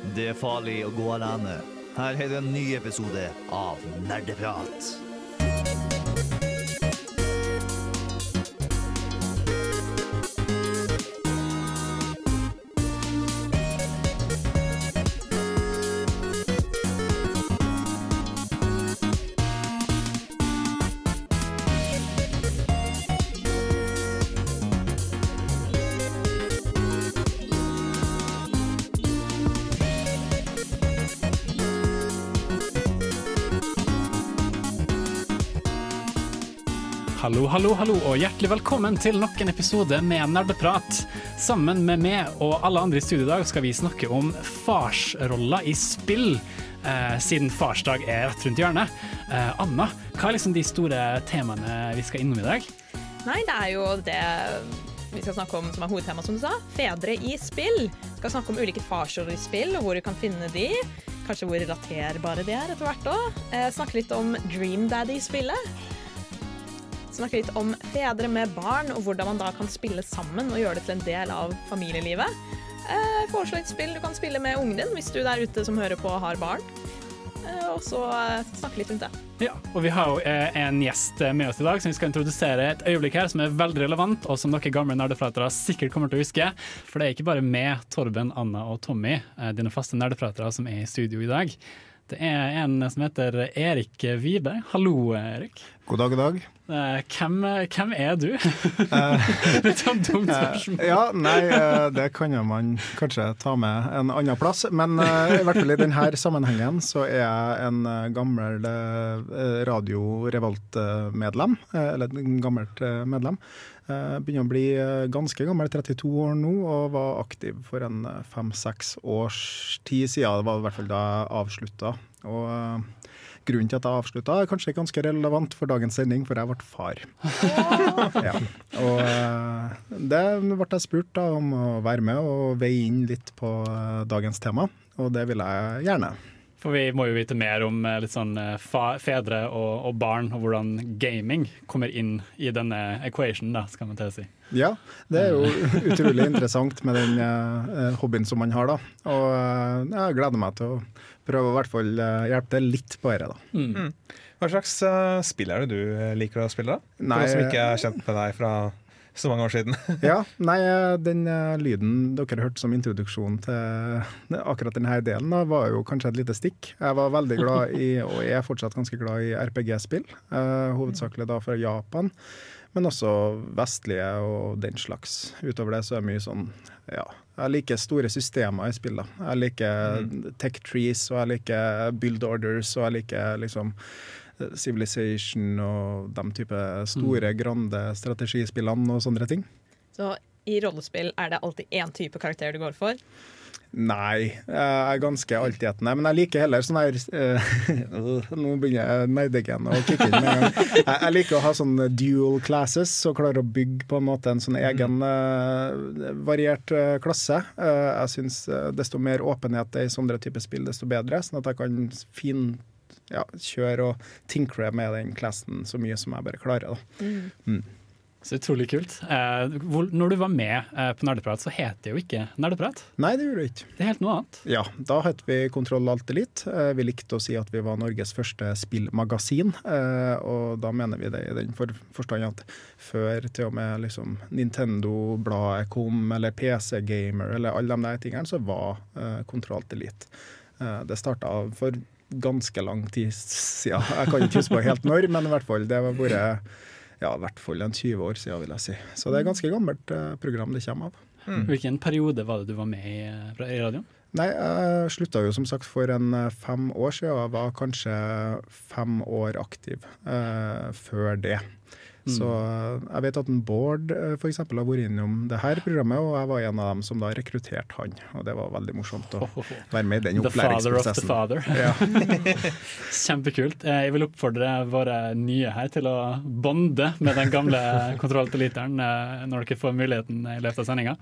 Det er farlig å gå alene. Her er det en ny episode av Nerdeprat. Hallo, hallo, og hjertelig velkommen til nok en episode med Nerdeprat. Sammen med meg og alle andre i studio i dag skal vi snakke om farsroller i spill, eh, siden farsdag er rett rundt hjørnet. Eh, Anna, hva er liksom de store temaene vi skal innom i dag? Nei, det er jo det vi skal snakke om som er hovedtema, som du sa. Fedre i spill. Vi skal snakke om ulike farsroller i spill, og hvor du kan finne de. Kanskje hvor relaterbare de er etter hvert òg. Eh, snakke litt om Dream Daddy-spillet. Snakke litt om fedre med barn, og hvordan man da kan spille sammen og gjøre det til en del av familielivet. Eh, foreslå et spill du kan spille med ungen din hvis du der ute som hører på har barn. Eh, og så eh, snakke litt rundt det. Ja, og vi har jo eh, en gjest eh, med oss i dag som vi skal introdusere et øyeblikk her som er veldig relevant, og som dere gamle nerdepratere sikkert kommer til å huske. For det er ikke bare meg, Torben, Anna og Tommy, eh, dine faste nerdepratere, som er i studio i dag. Det er en som heter Erik Vibe. Hallo, Erik. God dag, god dag. Eh, Hvem, hvem er du? Litt sånn dumt spørsmål. Ja, nei, eh, det kan jo man kanskje ta med en annen plass. Men eh, i hvert fall i denne sammenhengen så er jeg en eh, gammel eh, Radio Revolt-medlem. eh, Eller en gammelt eh, medlem. Eh, Begynner å bli eh, ganske gammel, 32 år nå, og var aktiv for en eh, fem-seks års tid siden. Det var i hvert fall da jeg avslutta. Og eh, grunnen til at jeg avslutta, er kanskje ganske relevant for dagens sending, for jeg ble far. ja. Og eh, det ble jeg spurt da om å være med og veie inn litt på eh, dagens tema, og det vil jeg gjerne. For vi må jo vite mer om eh, litt sånn eh, fa fedre og, og barn, og hvordan gaming kommer inn i denne equationen, da, skal man til å si. Ja, det er jo utrolig interessant med den uh, hobbyen som man har, da. Og uh, jeg gleder meg til å prøve å i hvert fall eh, hjelpe til litt på dette, da. Mm. Hva slags eh, spill er det du eh, liker å spille, da? Nei, For oss som ikke er kjent med deg fra så mange år siden. Ja, nei, eh, den eh, lyden dere hørte som introduksjon til akkurat denne delen, da, var jo kanskje et lite stikk. Jeg var veldig glad i, og er fortsatt ganske glad i RPG-spill, eh, hovedsakelig da fra Japan. Men også vestlige og den slags. Utover det så er det mye sånn, ja Jeg liker store systemer i spill. da. Jeg liker tech trees, og jeg liker build orders, og jeg liker liksom Civilization og de type store, grande strategispillene og sånne ting. Så i rollespill er det alltid én type karakter du går for. Nei, jeg er ganske altetende. Men jeg liker heller sånn her uh, Nå begynner jeg nerdegen å kicke inn med en gang. Jeg, jeg liker å ha sånn dual classes og klare å bygge på en måte en sånn egen uh, variert uh, klasse. Jeg syns desto mer åpenhet det er i sånne typer spill, desto bedre. Sånn at jeg kan fin ja, kjøre og tinkre med den klassen så mye som jeg bare klarer. Da. Så utrolig kult. Eh, hvor, når du var med eh, på Nerdeprat, så het det jo ikke Nerdeprat. Nei, det gjorde det ikke. Det er helt noe annet. Ja, da het vi Kontroll Alt Elite. Eh, Vi likte å si at vi var Norges første spillmagasin. eh, Og da mener vi det i den for forstand at før til og med liksom Nintendo-bladet kom, eller PC Gamer, eller alle de der tingene, så var eh, Kontroll Alt Elite. Eh, Det starta for ganske lang tid siden. Jeg kan ikke huske på helt når, men i hvert fall det har vært ja, i hvert fall en 20 år siden, vil jeg si. Så det er et ganske gammelt eh, program det kommer av. Hvilken periode var det du var med i, eh, fra- i radioen? Nei, jeg slutta jo som sagt for en eh, fem år siden. Jeg var kanskje fem år aktiv eh, før det. Så eh, jeg vet at en Bård eh, for eksempel har vært innom det her programmet, og jeg var en av dem som da rekrutterte han. Og det var veldig morsomt å være med i den The father of the father. Ja. Kjempekult. Eh, Jeg vil oppfordre våre nye her til å bonde med den gamle kontrolltiliteren eh, når dere får muligheten i løpet av sendinga.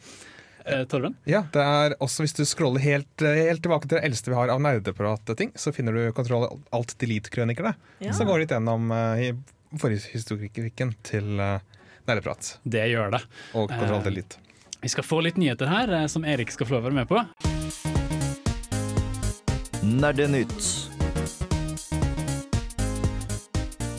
Torben? Ja, det er også Hvis du scroller helt, helt tilbake til det eldste vi har av nerdeprat-ting, så finner du kontroll alt delete-krønikerne. Ja. Så går litt gjennom forhistorikken til uh, nerdeprat Det gjør det. og kontroll til delete. Vi skal få litt nyheter her, eh, som Erik skal få lov å være med på. Nerdenytt.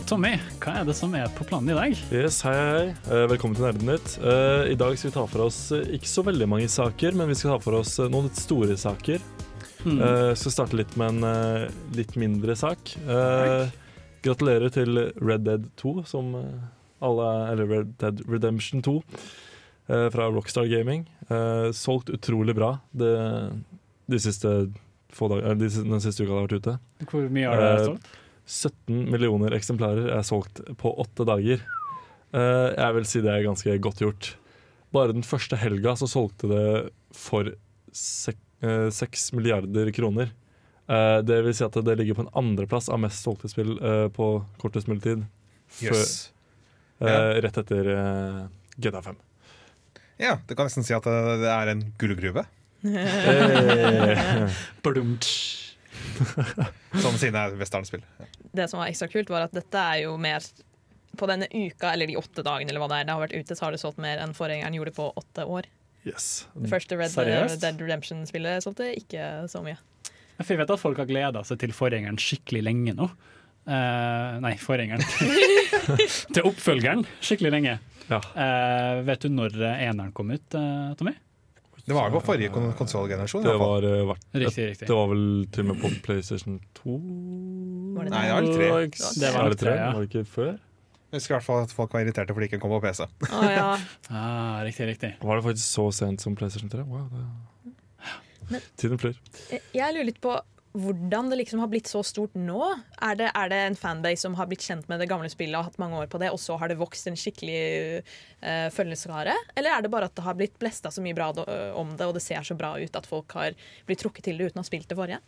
Tommy, hva er det som er på planen i dag? Yes, hei, hei. Eh, velkommen til Nerdenytt. Eh, I dag skal vi ta for oss eh, ikke så veldig mange saker, men vi skal ta for oss eh, noen litt store saker. Eh, skal starte litt med en eh, litt mindre sak. Eh, gratulerer til Red Dead 2, som eh, alle Eller Red Dead Redemption 2 eh, fra Rockstar Gaming. Eh, solgt utrolig bra det, de siste få dager, de, den siste uka det har vært ute. Hvor mye har det solgt? 17 millioner eksemplarer er solgt på åtte dager. Jeg vil si det er ganske godt gjort. Bare den første helga så solgte det for sek eh, 6 milliarder kroner. Eh, det vil si at det ligger på en andreplass av mest solgte spill uh, på kortest mulig tid. Før, Jøss. eh, rett etter uh, GTA 5. Ja, du kan nesten si at det, det er en gullgruve. som sine westernspill. Det som var ekstra kult, var at dette er jo mer På denne uka, eller de åtte dagene eller hva det er det har vært ute, så har det solgt mer enn forgjengeren gjorde på åtte år. yes. Det første Red Seriøst? Dead Redemption-spillet solgte ikke så mye. For jeg vet at folk har gleda seg til forgjengeren skikkelig lenge nå. Uh, nei, forgjengeren. til oppfølgeren skikkelig lenge. Ja. Uh, vet du når eneren kom ut, uh, Tommy? Det var jo på forrige kon konsollgenerasjon. Det var, eh, Riktig, riktig. det var vel til og med på PlayStation 2? Var det Nei, det var vel tre. Det var det tre? ja. Var det ikke før? Jeg husker i hvert fall at folk var irriterte fordi de ikke kom på PC. Å, ja. Ah, riktig, riktig. Var det faktisk så sent som PlayStation 3? Wow, det... Men- Tiden flyr. Jeg- Jeg lurer litt på hvordan det liksom har blitt så stort nå. Er det, er det en fanbase som har blitt kjent med det gamle spillet og hatt mange år på det, og så har det vokst en skikkelig uh, følgeskare? Eller er det bare at det har blitt blesta så mye bra øh, om det, og det ser så bra ut at folk har blitt trukket til det uten å ha spilt det forrige?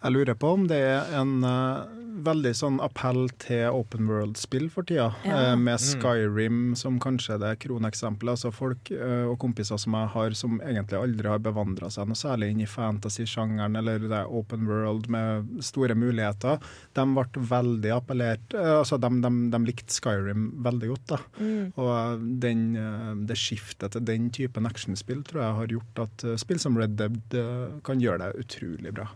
Jeg lurer på om det er en uh, veldig sånn appell til open world-spill for tida, Ja. uh, med Skyrim som kanskje det kroneksempelet. Altså folk eh, og kompiser som jeg har som egentlig aldri har bevandra seg noe særlig inn i fantasy-sjangeren eller det er open world med store muligheter, de ble veldig appellert eh, Altså de, de, de likte Skyrim veldig godt. da. Og den, eh, det skiftet til den typen actionspill tror jeg har gjort at eh, spill som Red Dead eh, kan gjøre det utrolig bra.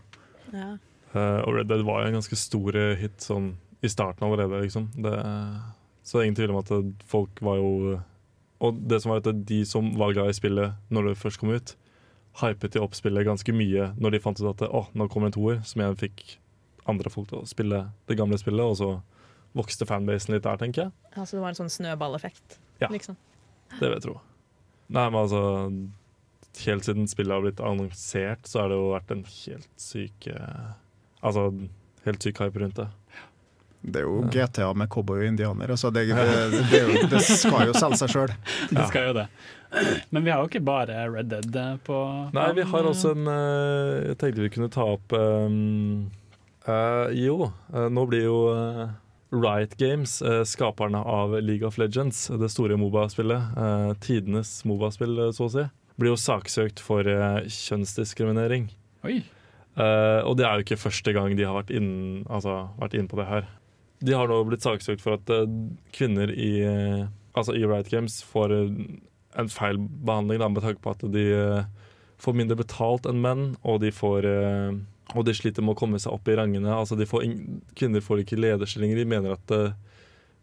Ja. Uh, og Red Dead var jo en ganske stor eh, hit sånn i starten allerede, liksom. Det, så det er ingen tvil om at eh, folk var jo Og det som var at de som var glad i spillet når det først kom ut, hypet de opp spillet ganske mye når de fant ut at oh, nå kommer en toer, som igjen fikk andre folk til å spille det gamle spillet, og så vokste fanbasen litt der, tenker jeg. Altså det var en sånn snøballeffekt. Ja. Liksom. Det vil jeg tro. Nei, men altså Helt siden spillet har blitt annonsert, så har det jo vært en helt syk Altså helt syk hype rundt det. Det er jo GTA med cowboy og indianer. Altså det, det, det, det skal jo selge seg sjøl. Det skal jo det. Men vi har jo ikke bare Red Dead eh, på Nei, vi har også en eh, Jeg tenkte vi kunne ta opp um, uh, Jo, eh, nå blir jo Riot Games, skaperne av League of Legends, det store Moba-spillet, eh, tidenes Moba-spill, så å si, blir jo saksøkt for kjønnsdiskriminering. Oi. Uh, og det er jo ikke første gang de har vært altså, vært inn på det her. De har nå blitt saksøkt for at eh, kvinner i, eh, altså i Riot Games får eh, en feil behandling da, med tanke på at de får mindre betalt enn menn, og de får og de sliter med å komme seg opp i rangene. Altså får kvinner får ikke lederstillinger. De mener at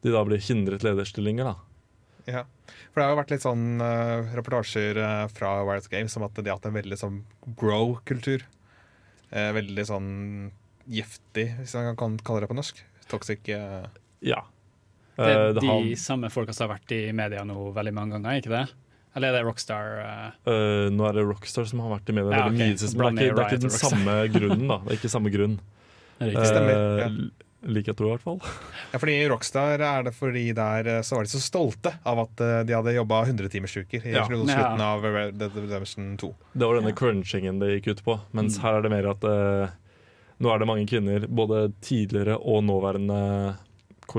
de da blir hindret lederstillinger. da. Ja. For det har jo vært litt sånn uh, reportasjer uh, fra Wild Games om at de har hatt en veldig sånn grow-kultur. Uh, veldig sånn giftig, hvis man kan kalle det på norsk. Toxic. uh... Ja. Det er uh, de han... samme folka som har vært i media nå veldig mange ganger, ikke det? Eller er det Rockstar? Uh... Eh, nå er det Rockstar som har vært i media Ja, okay. mye. det er ikke, det er ikke den samme grunnen, da. Det er ikke samme grunn. Stemmer, ja. Jeg tror, i hvert fall. Ja, fordi i Rockstar er det fordi der så var de så stolte av at de hadde jobba 100-timersuker i Ja. slutten Ja. av Red Dead Redemption 2. Det var denne crunchingen det gikk ut på. Mens Mm. her er det mer at eh, nå er det mange kvinner, både tidligere og nåværende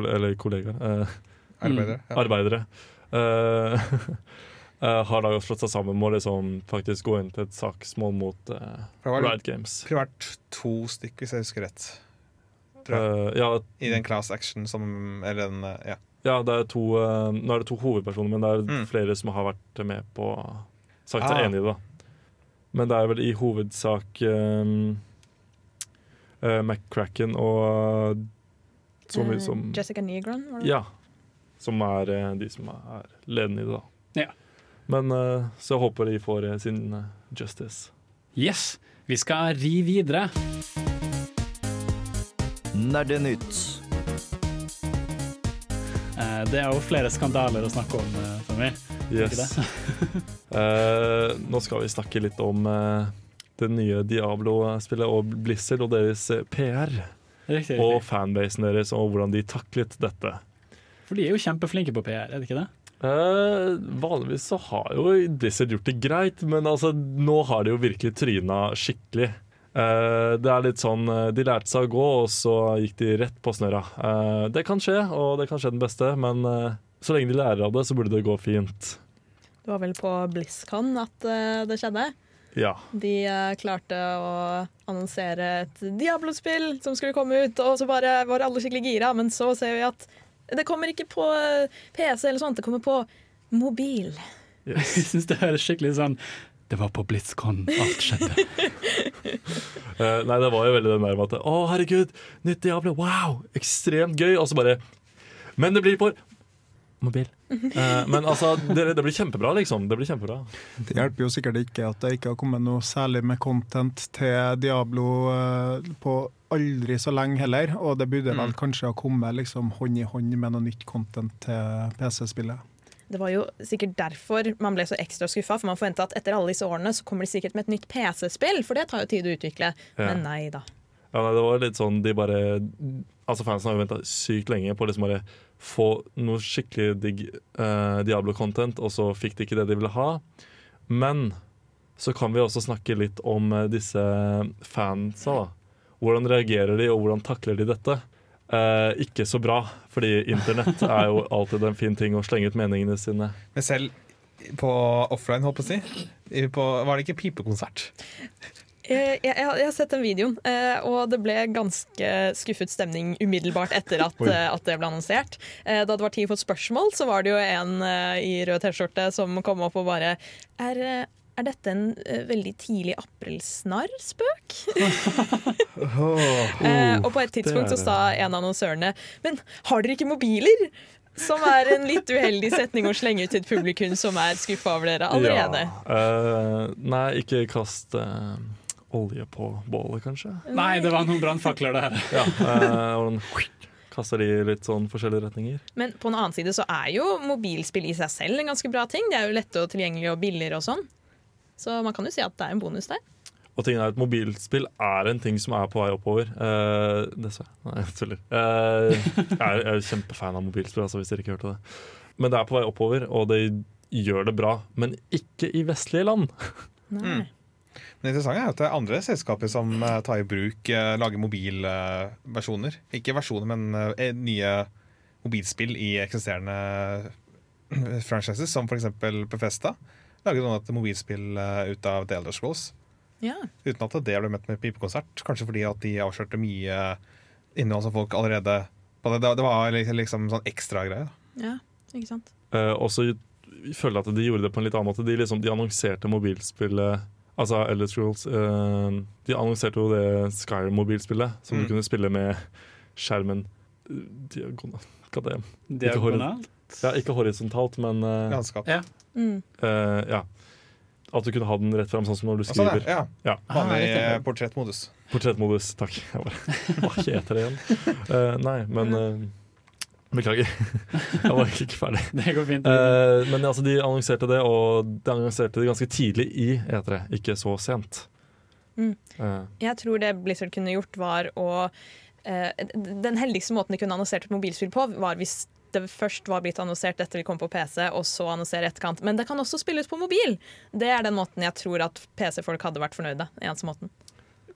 eller kollegaer, eh, Arbeidere. Ja. arbeidere, eh, eh, har da slått seg sammen med å liksom faktisk gå inn til et saksmål mot Riot Games. det Games. primært to stykk, hvis jeg husker rett. Uh. Eh, ja, I den class action som Eller den eh, Ja. ja, det er to, uh, nå er det to hovedpersoner, men det er Mm. flere som har vært med på Sagt seg Ah. enig i det. da. Men det er vel i hovedsak eh, eh, McCracken og så mye Eh, som Jessica Negron, var det? Ja. Som er eh, de som er ledende i det, da. Ja. Men eh, så jeg håper de får eh, sin eh, justice. Yes, vi skal ri videre. Nerdenytt. Eh, Det er jo flere skandaler å snakke om, for Tommy. Yes. uh, nå skal vi snakke litt om eh, det nye Diablo-spillet og Blizzard og deres eh, PR. Riktig, Og fanbasen deres og hvordan de taklet dette. For de er jo kjempeflinke på PR, er det ikke det? Eh, vanligvis så har jo Blizzard gjort det greit, men altså, nå har de jo virkelig tryna skikkelig. Eh, det er litt sånn eh, De lærte seg å gå, og så gikk de rett på snørra. Eh, det kan skje, og det kan skje den beste, men eh, så lenge de lærer av det, så burde det gå fint. Det var vel på BlizzCon at det skjedde. Ja. De eh, klarte å annonsere et Diablo-spill som skulle komme ut, og så bare var alle skikkelig gira, men så ser vi at det kommer ikke på eh, PC eller sånt, det kommer på mobil. Jeg syns det høres skikkelig sånn Det var på BlitzCon alt skjedde. uh, nei, det var jo veldig den der med at Å, herregud, nytt Diablo, wow, ekstremt gøy. Og så bare Men det blir på mobil. Uh, men altså, det, det blir kjempebra, liksom. Det blir kjempebra. Det hjelper jo sikkert ikke at det ikke har kommet noe særlig med content til Diablo uh, på aldri så lenge heller, og det burde vel kanskje ha kommet liksom hånd i hånd med noe nytt content til PC-spillet. Det var jo sikkert derfor man ble så ekstra skuffa, for man forventa at etter alle disse årene så kommer de sikkert med et nytt PC-spill, for det tar jo tid å utvikle. Ja. Men nei da. Ja, nei, det var litt sånn de bare Altså Fansen har jo venta sykt lenge på liksom bare få noe skikkelig digg eh, Diablo-content, og så fikk de ikke det de ville ha. Men så kan vi også snakke litt om eh, disse fansa. da. Hvordan reagerer de, og hvordan takler de dette? Eh, ikke så bra, fordi internett er jo alltid en fin ting å slenge ut meningene sine. Men selv på offline, holdt på å si, på, var det ikke pipekonsert? Jeg, jeg, jeg har sett den videoen, eh, og det ble ganske skuffet stemning umiddelbart etter at, eh, at det ble annonsert. Eh, Da det var tid for spørsmål, så var det jo en eh, i rød T-skjorte som kom opp og bare Er, eh, er dette en eh, veldig tidlig aprilsnarr-spøk? Eh, og på et tidspunkt så sa en av annonsørene Men har dere ikke mobiler? Som er en litt uheldig setning å slenge ut til et publikum som er skuffa over dere allerede. Ja, uh, nei, ikke kast eh, olje på bålet, kanskje. Nei, det var noen brannfakler der. Ja, eh, og den kaster de litt sånn forskjellige retninger. Men på en annen side så er jo mobilspill i seg selv en ganske bra ting. Det er jo lette og tilgjengelig og billigere og sånn. Så man kan jo si at det er en bonus der. Og tingen er at mobilspill er en ting som er på vei oppover. Eh, dessverre. Nei, jeg tuller. Eh, jeg, er, jeg er kjempefan av mobilspill, altså, hvis dere ikke hørte det. Men det er på vei oppover, og det gjør det bra. Men ikke i vestlige land. Nei. Men det interessante er at det er andre selskaper som eh, tar i bruk eh, lager mobilversjoner. Ikke versjoner, men eh, nye mobilspill i eksisterende eh, franchises, som f.eks. Befesta. Lager noen et mobilspill eh, ut av The Elder Scrolls. Ja. Uten at det ble møtt med pipekonsert. Kanskje fordi at de avslørte mye innhold som folk allerede det, det var liksom sånn ekstra greie. ja, ikke sant. Eh, også jeg føler at de gjorde det på en litt annen måte. De, liksom, de annonserte mobilspillet Altså Elder Scrolls eh, De annonserte jo det Skyrim-mobilspillet, som Mm. du kunne spille med skjermen Diagona. Hva det Diagonalt? Ikke Ja, ikke horisontalt, men eh, Landskap. Ja. Mm. Uh, ja. At du kunne ha den rett fram, sånn som når du sånn, skriver. ja. Ja. ja. Vanlig Ah, eh, portrettmodus. Portrettmodus, takk. Jeg bare, Hva heter det igjen? Eh, nei, men Beklager. Jeg var ikke ferdig. Det går fint. Eh, men altså, de annonserte det, og de annonserte det ganske tidlig i E3, ikke så sent. Mm. Eh, Jeg tror det Blizzard kunne gjort, var å eh, Den heldigste måten de kunne annonsert et mobilspill på, var hvis det først var blitt annonsert dette vil komme på PC, og så annonsere i etterkant. Men det kan også spilles på mobil! Det er den måten jeg tror at PC-folk hadde vært fornøyde. Eneste måten.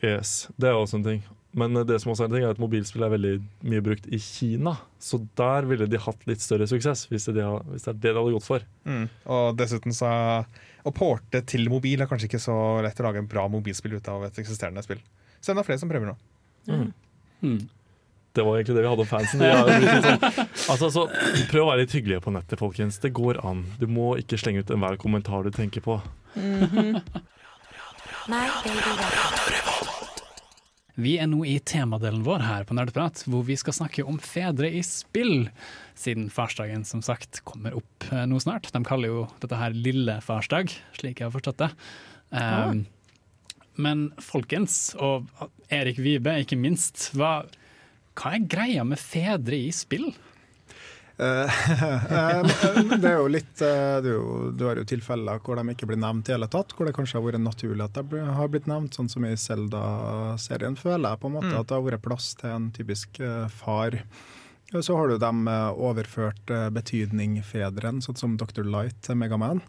yes, det er også en ting. Men eh, det som også er en ting er at mobilspill er veldig mye brukt i Kina. Så der ville de hatt litt større suksess, hvis det, har- hvis det er det de hadde gått for. Mm. Og dessuten så Å porte til mobil er kanskje ikke så lett å lage en bra mobilspill ut av et eksisterende spill. Så det er flere som prøver nå. Mm. Mm. Det var egentlig det vi hadde om fansen. Sånn, altså, så, prøv å være litt hyggelige på nettet, folkens. Det går an. Du må ikke slenge ut enhver kommentar du tenker på. Vi er nå i temadelen vår her på Nerdeprat, hvor vi skal snakke om fedre i spill. Siden farsdagen som sagt kommer opp eh, nå snart. De kaller jo dette her lille farsdag, slik jeg har forstått det. Um, men folkens, og Erik Vibe ikke minst, hva, hva er greia med fedre i spill? Eh, det er jo litt eh, er jo, Du har jo tilfeller hvor de ikke blir nevnt i hele tatt, hvor det kanskje har vært naturlig at de har blitt nevnt, sånn som i Zelda-serien, føler jeg på en måte at det har vært plass til en typisk eh, far. Så har du de eh, overført eh, betydning-fedrene, sånn som Dr. Light til Megaman.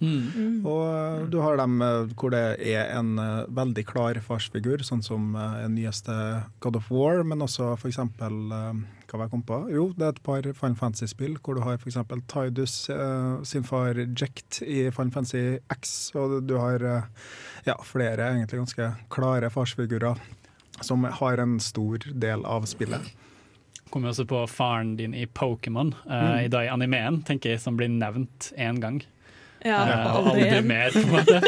Og eh, du har dem hvor det er en veldig klar farsfigur, sånn som den nyeste God of War, men også f.eks. Hva var jeg kom på? Jo, det er et par Final Fantasy-spill hvor du har f.eks. Tidus uh, sin far Jekt i Final Fantasy X, og du har uh, ja, flere egentlig ganske klare farsfigurer som har en stor del av spillet. Kommer også på faren din i Pokémon, eh, i dag i animeen, tenker jeg, som blir nevnt én gang. Ja, Eh, aldri aldri mer, på en måte.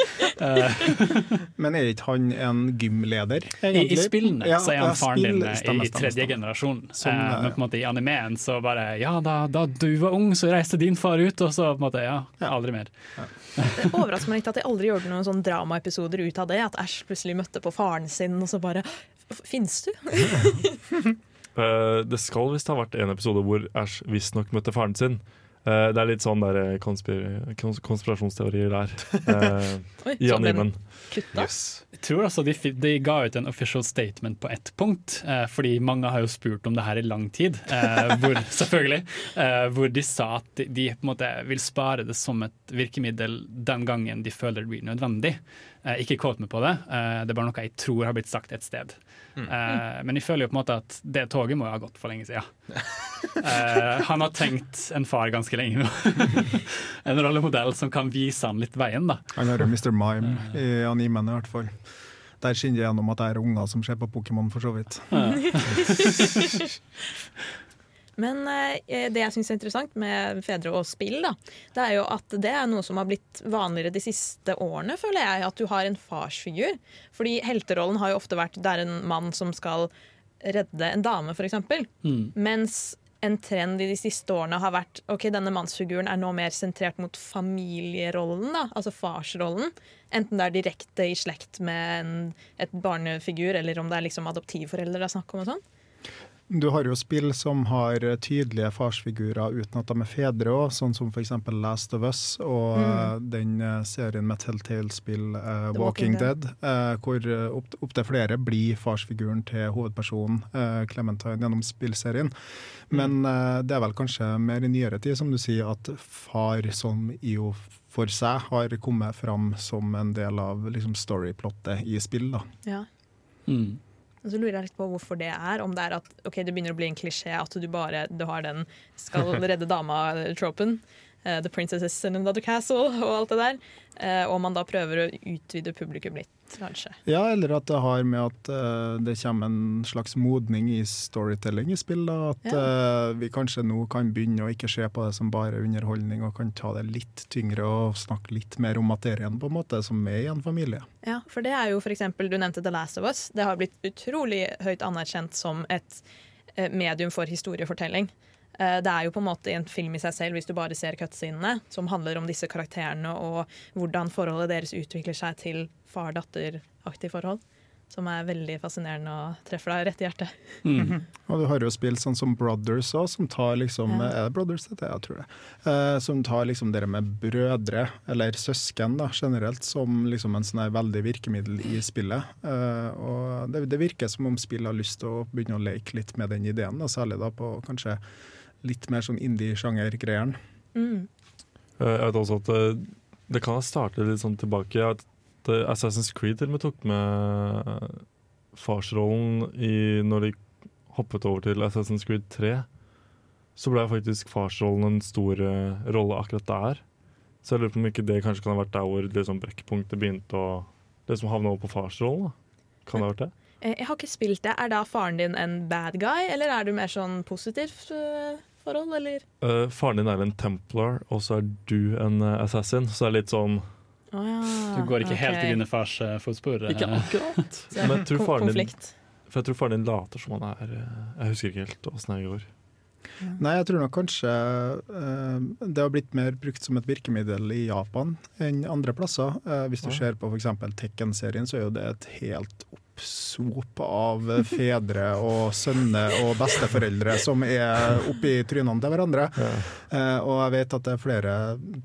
Men er ikke han en gymleder, I, I spillene Ja, så er han faren faren din stemme, stemme, i tredje generasjon. Sånn, eh, men på en måte i animeen så bare Ja, da, da du var ung, så reiste din far ut, og så på en måte Ja, aldri mer. Det overrasker meg litt at de aldri gjorde noen sånn dramaepisoder ut av det. At Ash plutselig møtte på faren sin, og så bare Fins du? Eh, det skal visst ha vært en episode hvor Ash visstnok møtte faren sin. Eh, det er litt sånn der eh, konspir kons konspirasjonsteorier der Uh, Oi, i animen. kutta. Jeg tror altså de, de ga ut en official statement på ett punkt, uh, fordi mange har jo spurt om det her i lang tid. Eh, hvor, selvfølgelig. Eh, hvor de sa at de, de på en måte vil spare det som et virkemiddel den gangen de føler det blir nødvendig. Ikke quote meg på det, eh, det er bare noe jeg tror har blitt sagt et sted. Eh, men jeg føler jo på en måte at det toget må jo ha gått for lenge siden. Eh, han har tenkt en far ganske lenge nå. en rollemodell som kan vise han litt veien, da. Han har jo Mr. Mime i animen i hvert fall. Der skinner det gjennom at det er unger som ser på Pokémon, for så vidt. Men eh, det jeg syns er interessant med fedre og spill, da, det er jo at det er noe som har blitt vanligere de siste årene, føler jeg. At du har en farsfigur. Fordi helterollen har jo ofte vært det er en mann som skal redde en dame, f.eks. Mm. Mens en trend i de siste årene har vært ok, denne mannsfiguren er nå mer sentrert mot familierollen, da, altså farsrollen. Enten det er direkte i slekt med en, et barnefigur, eller om det er liksom adoptivforeldre det er snakk om. og sånn. Du har jo spill som har tydelige farsfigurer uten at de er fedre òg, sånn som f.eks. Last of Us og mm. den eh, serien med Telltale-spill uh, Walking Walking Dead, eh, hvor eh, opp- opptil flere blir farsfiguren til hovedpersonen uh, Clementine gjennom spillserien. Men uh, det er vel kanskje mer i nyere tid, som du sier, at far som IO for seg har kommet fram som en del av liksom, storyplottet i spill. da. Ja. Mm. Og så lurer jeg litt på hvorfor det er. Om det er at okay, det begynner å bli en klisjé at du bare du har den skal redde dama-tropen. Eh, the Princesses and another castle og alt det der. Eh, og man da prøver å utvide publikum litt, kanskje. Ja, eller at det har med at eh, det kommer en slags modning i storytelling i spill. Da. At eh, vi kanskje nå kan begynne å ikke se på det som bare underholdning, og kan ta det litt tyngre og snakke litt mer om materien, på en måte, som er i en familie. Ja, for det er jo eksempel, Du nevnte The Last of Us. Det har blitt utrolig høyt anerkjent som et medium for historiefortelling. Eh, Det er jo på en måte en film i seg selv hvis du bare ser cutscenene, som handler om disse karakterene og hvordan forholdet deres utvikler seg til far-datter-aktig forhold. Som er veldig fascinerende og treffer deg rett i hjertet. Mm. Og du har jo spilt sånn som Brothers òg, som tar liksom Ja. Er det Brothers dette? Jeg tror det. Eh, som tar liksom dere med brødre, eller søsken da, generelt, som liksom en sånn veldig virkemiddel i spillet. Eh, og det, det virker som om spillet har lyst til å begynne å leke litt med den ideen, da, særlig da på kanskje litt mer sånn indie-sjanger-greieren. Mm. Eh, Jeg vet også at det, det kan ha startet litt sånn tilbake at eh, Assassin's Creed til og med tok med farsrollen i, når de hoppet over til Assassin's Creed 3. Så ble faktisk farsrollen en stor eh, rolle akkurat der. Så jeg lurer på om ikke det kanskje kan ha vært der hvor liksom brekkpunktet begynte å liksom havne over på farsrollen. Kan det ha vært det? Eh, Jeg har ikke spilt det. Er da faren din en bad guy, eller er du mer sånn positivt eh, forhold, eller? Uh, faren din er en templar, og så er du en uh, assassin. Så det er litt sånn oh, ja, Du går ikke helt ok. i dine fars uh, fotspor. Ikke akkurat. Men jeg tror faren din Konflikt. For jeg tror faren din later som han er Jeg husker ikke helt åssen det går. Nei, jeg tror nok kanskje uh, det har blitt mer brukt som et virkemiddel i Japan enn andre plasser. Uh, hvis du Ja. ser på f.eks. Tekken-serien, så er jo det et helt oppsop av fedre og sønner og besteforeldre som er oppi trynene til hverandre. Eh, og jeg vet at det er flere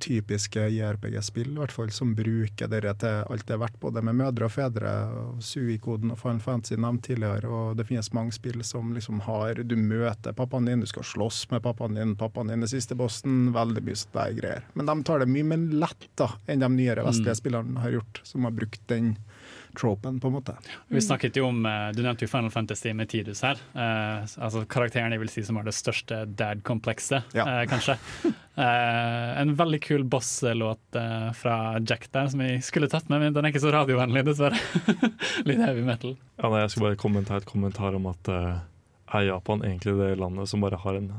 typiske JRPG-spill i hvert fall, som bruker dere til alt det er verdt, både med mødre og fedre. og Sui-koden og Final Fantasy nevnt tidligere, og det finnes mange spill som liksom har Du møter pappaen din, du skal slåss med pappaen din, pappaen din er siste bossen, veldig mye sånne greier. Men de tar det mye mer lett da, enn de nyere vestlige spillerne har gjort, som har brukt den tropen, på en måte. Vi snakket jo om, eh, Du nevnte jo Final Fantasy med Tidus her. Eh, altså Karakteren jeg vil si som har det største dad-komplekset, Ja. eh, kanskje. Eh, en veldig kul boss-låt eh, fra Jack der, som jeg skulle tatt med, men den er ikke så radiovennlig, dessverre. Litt heavy metal. Ja, nei, jeg skulle bare kommentere et kommentar om at eh, er Japan egentlig det landet som bare har en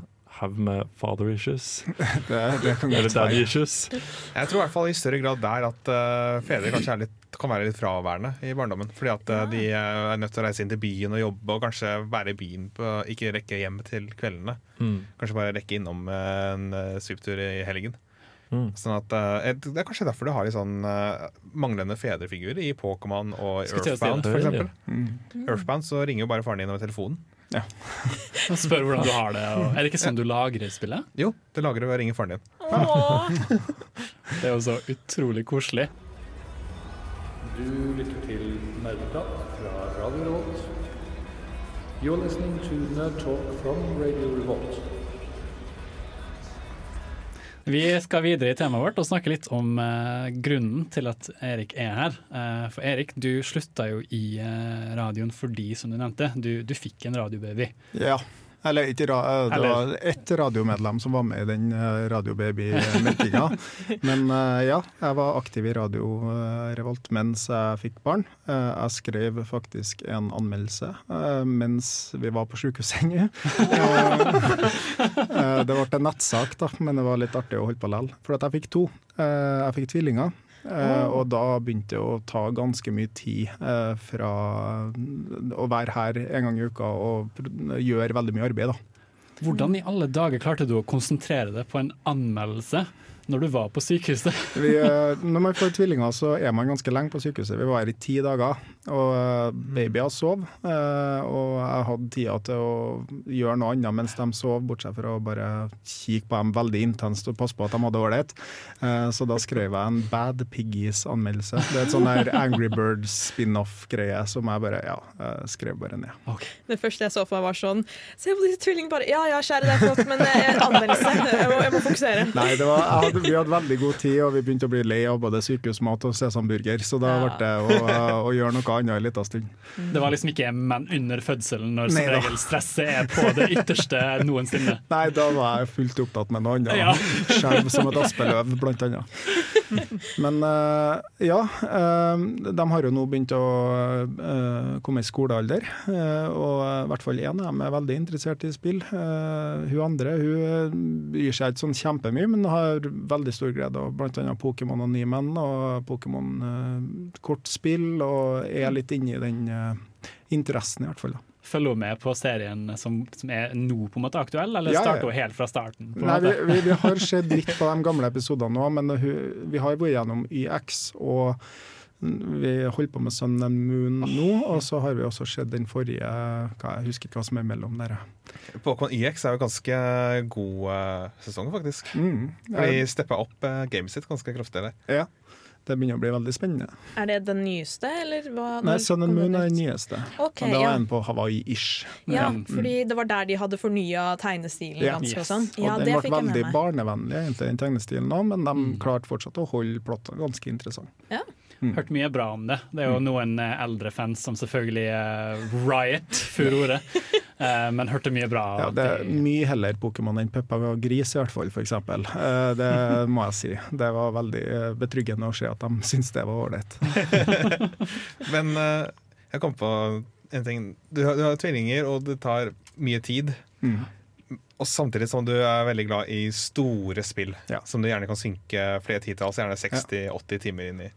haug med father issues? Det, det kan Eller daddy være. issues? Jeg tror i hvert fall i større grad der at uh, fedre kanskje er litt, kan være litt fraværende i barndommen. Fordi at uh, de eh, er nødt til å reise inn til byen og jobbe, og kanskje være i byen på ikke rekke hjem til kveldene. Mm. Kanskje bare rekke innom en uh, svipptur i helgen. Mm. Sånn at, Det er kanskje derfor du har sånn manglende fedrefigurer i Pokémon og Earthbound, for eksempel. Mm. Earthbound så ringer jo bare faren din over telefonen. Spør hvordan du har det. Og, er det ikke sånn du lagrer spillet? Jo, det lagrer ved å ringe faren din. Åh. Det er jo så utrolig koselig. Du lytter til Nerdeprat fra Radio Revolt. You're listening to Nerd Talk from Radio Revolt. Vi skal videre i temaet vårt og snakke litt om eh, grunnen til at Erik er her. Eh, for Erik, du slutta jo i eh, radioen fordi, som du nevnte, du, du fikk en radiobaby. Ja. Eller ikke ra eh, det var ett radiomedlem som var med i den eh, Radiobaby-melkinga. Men eh, ja, jeg var aktiv i Radio Revolt mens jeg fikk barn. Jeg skrev faktisk en anmeldelse mens vi var på sjukehusseng. Eh, Det ble en nettsak, da, men det var litt artig å holde på likevel. For jeg fikk to. Jeg fikk tvillinger. Eh, og da begynte det å ta ganske mye tid eh, fra å være her en gang i uka og gjøre veldig mye arbeid. da. Hvordan i alle dager klarte du å konsentrere deg på en anmeldelse når du var på sykehuset? Vi, eh, når man får tvillinger, så er man ganske lenge på sykehuset. Vi var her i ti dager. Og eh, babyer sov, eh, og jeg hadde tida til å gjøre noe annet mens de sov, bortsett fra å bare kikke på dem veldig intenst og passe på at de hadde ålreit. Eh, Så da skrev jeg en Bad Piggies-anmeldelse. Det er et sånn der Angry Birds spin-off-greie som jeg bare ja, skrev bare ned. Det første jeg så for meg, var sånn Se på disse tvillingene, bare. Ja ja, kjære, det er flott, men en anmeldelse. Jeg må, jeg må fokusere. Nei, det var, jeg hadde, vi hadde veldig god tid, og vi begynte å bli lei av både sykehusmat og sesamburger, så da Ja. ble det å, å gjøre noe annet en liten stund. Det var liksom ikke menn under fødselen, når som regel stresset er på det ytterste noensinne. Nei, da var jeg fullt opptatt med noe annet. Ja. Skjelv som et aspeløv, blant annet. Men eh, ja, eh, de har jo nå begynt å eh, komme i skolealder. og i hvert fall én av dem er veldig interessert i spill. Hun andre hun gir seg ikke sånn kjempemye, men har veldig stor glede av bl.a. Pokémon og Nymen og Pokémon eh, kortspill, og er litt inne i den interessen, i hvert fall. da. Følger hun med på serien som, som er nå på en måte aktuell, eller Ja, ja. starter hun helt fra starten? på Nei, vi, måte? vi, vi har sett litt på de gamle episodene nå, men hun, vi har vært gjennom YX, og vi holder på med Sun and Moon nå, og så har vi også sett den forrige hva, Jeg husker ikke hva som er mellom der. Pokémon EX er jo ganske god eh, sesong, faktisk. Mm. ja. de steppa opp uh, gamet sitt ganske kraftig der. Ja, det begynner å bli veldig spennende. Er det den nyeste, eller hva? Nei, Sun and Moon er den nyeste. Okay, og det var ja. en på Hawaii-ish. Ja, Mm. fordi det var der de hadde fornya tegnestilen Ja. ganske og Yes. sånn. Ja, og den ble veldig barnevennlig, egentlig, den tegnestilen òg, men de Mm. klarte fortsatt å holde plottene ganske interessant. Hørt mye bra om det. Det er jo noen eh, eldre fans som selvfølgelig uh, riot furoret, uh, men hørte mye bra. Ja, det er mye heller Pokémon enn Peppa og Gris, i hvert fall, eksempel. Eh, Det må jeg si. Det var veldig eh, betryggende å se at de syntes det var ålreit. Men uh, jeg kom på en ting. Du har, du har tvillinger, og det tar mye tid. Mm. Og samtidig som du er veldig glad i store spill, Ja. som du gjerne kan synke flere titalls, gjerne 60-80 timer inn i.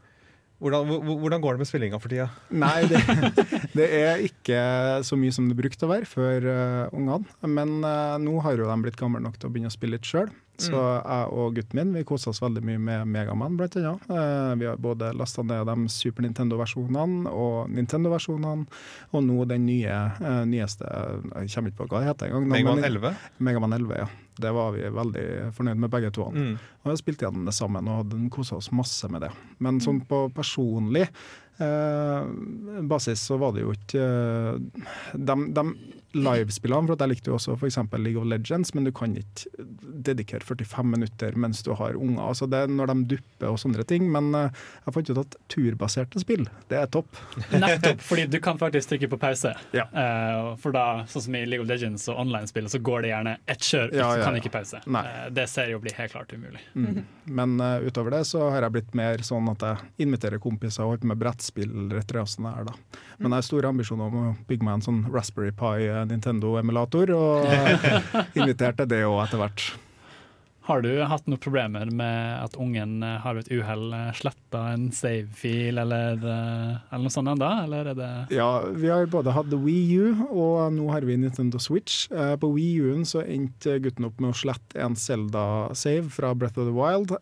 Hvordan, hvordan går det med spillinga for tida? Nei, det, det er ikke så mye som det brukte å være før uh, ungene. Men uh, nå har jo de blitt gamle nok til å begynne å spille litt sjøl. Så jeg og gutten min vi koser oss veldig mye med Megaman, blant annet. Eh, vi har både lasta ned de Super Nintendo-versjonene og Nintendo-versjonene, og nå den nye, eh, nyeste Jeg kommer ikke på hva det heter engang. Megaman men- 11? Megaman 11, ja. Det var vi veldig fornøyd med begge to. Mm. Og vi har spilt gjennom det sammen og hadde kosa oss masse med det. Men sånn på personlig eh, basis så var det jo ikke eh, de, de livespillene, for jeg likte jo også f.eks. League of Legends, men du kan ikke dedikere 45 minutter mens du har unger. Altså det er når de dupper og sånne ting. Men eh, jeg fant ut at turbaserte spill, det er topp. Nettopp, fordi du kan faktisk trykke på pause. Ja. Eh, for da, sånn som i League of Legends og online-spill, så går det gjerne ett kjør, Ja, ja, kan ikke pause. Nei. Eh, det ser jo bli helt klart umulig. Mm. Men utover det så har jeg blitt mer sånn at jeg inviterer kompiser og holder på med brettspill rett og slett sånn her, da. Men jeg har store ambisjoner om å bygge meg en sånn Raspberry Pi eh, Nintendo-emulator, og inviterte det òg etter hvert. Har du hatt noen problemer med at ungen eh, har ved et uhell eh, sletta en save-fil eller, eh, eller noe sånt ennå, eller er det Ja, vi har både hatt Wii U, og nå har vi Nintendo Switch. På Wii U-en så endte gutten opp med å slette en Zelda-save fra Breath of the Wild.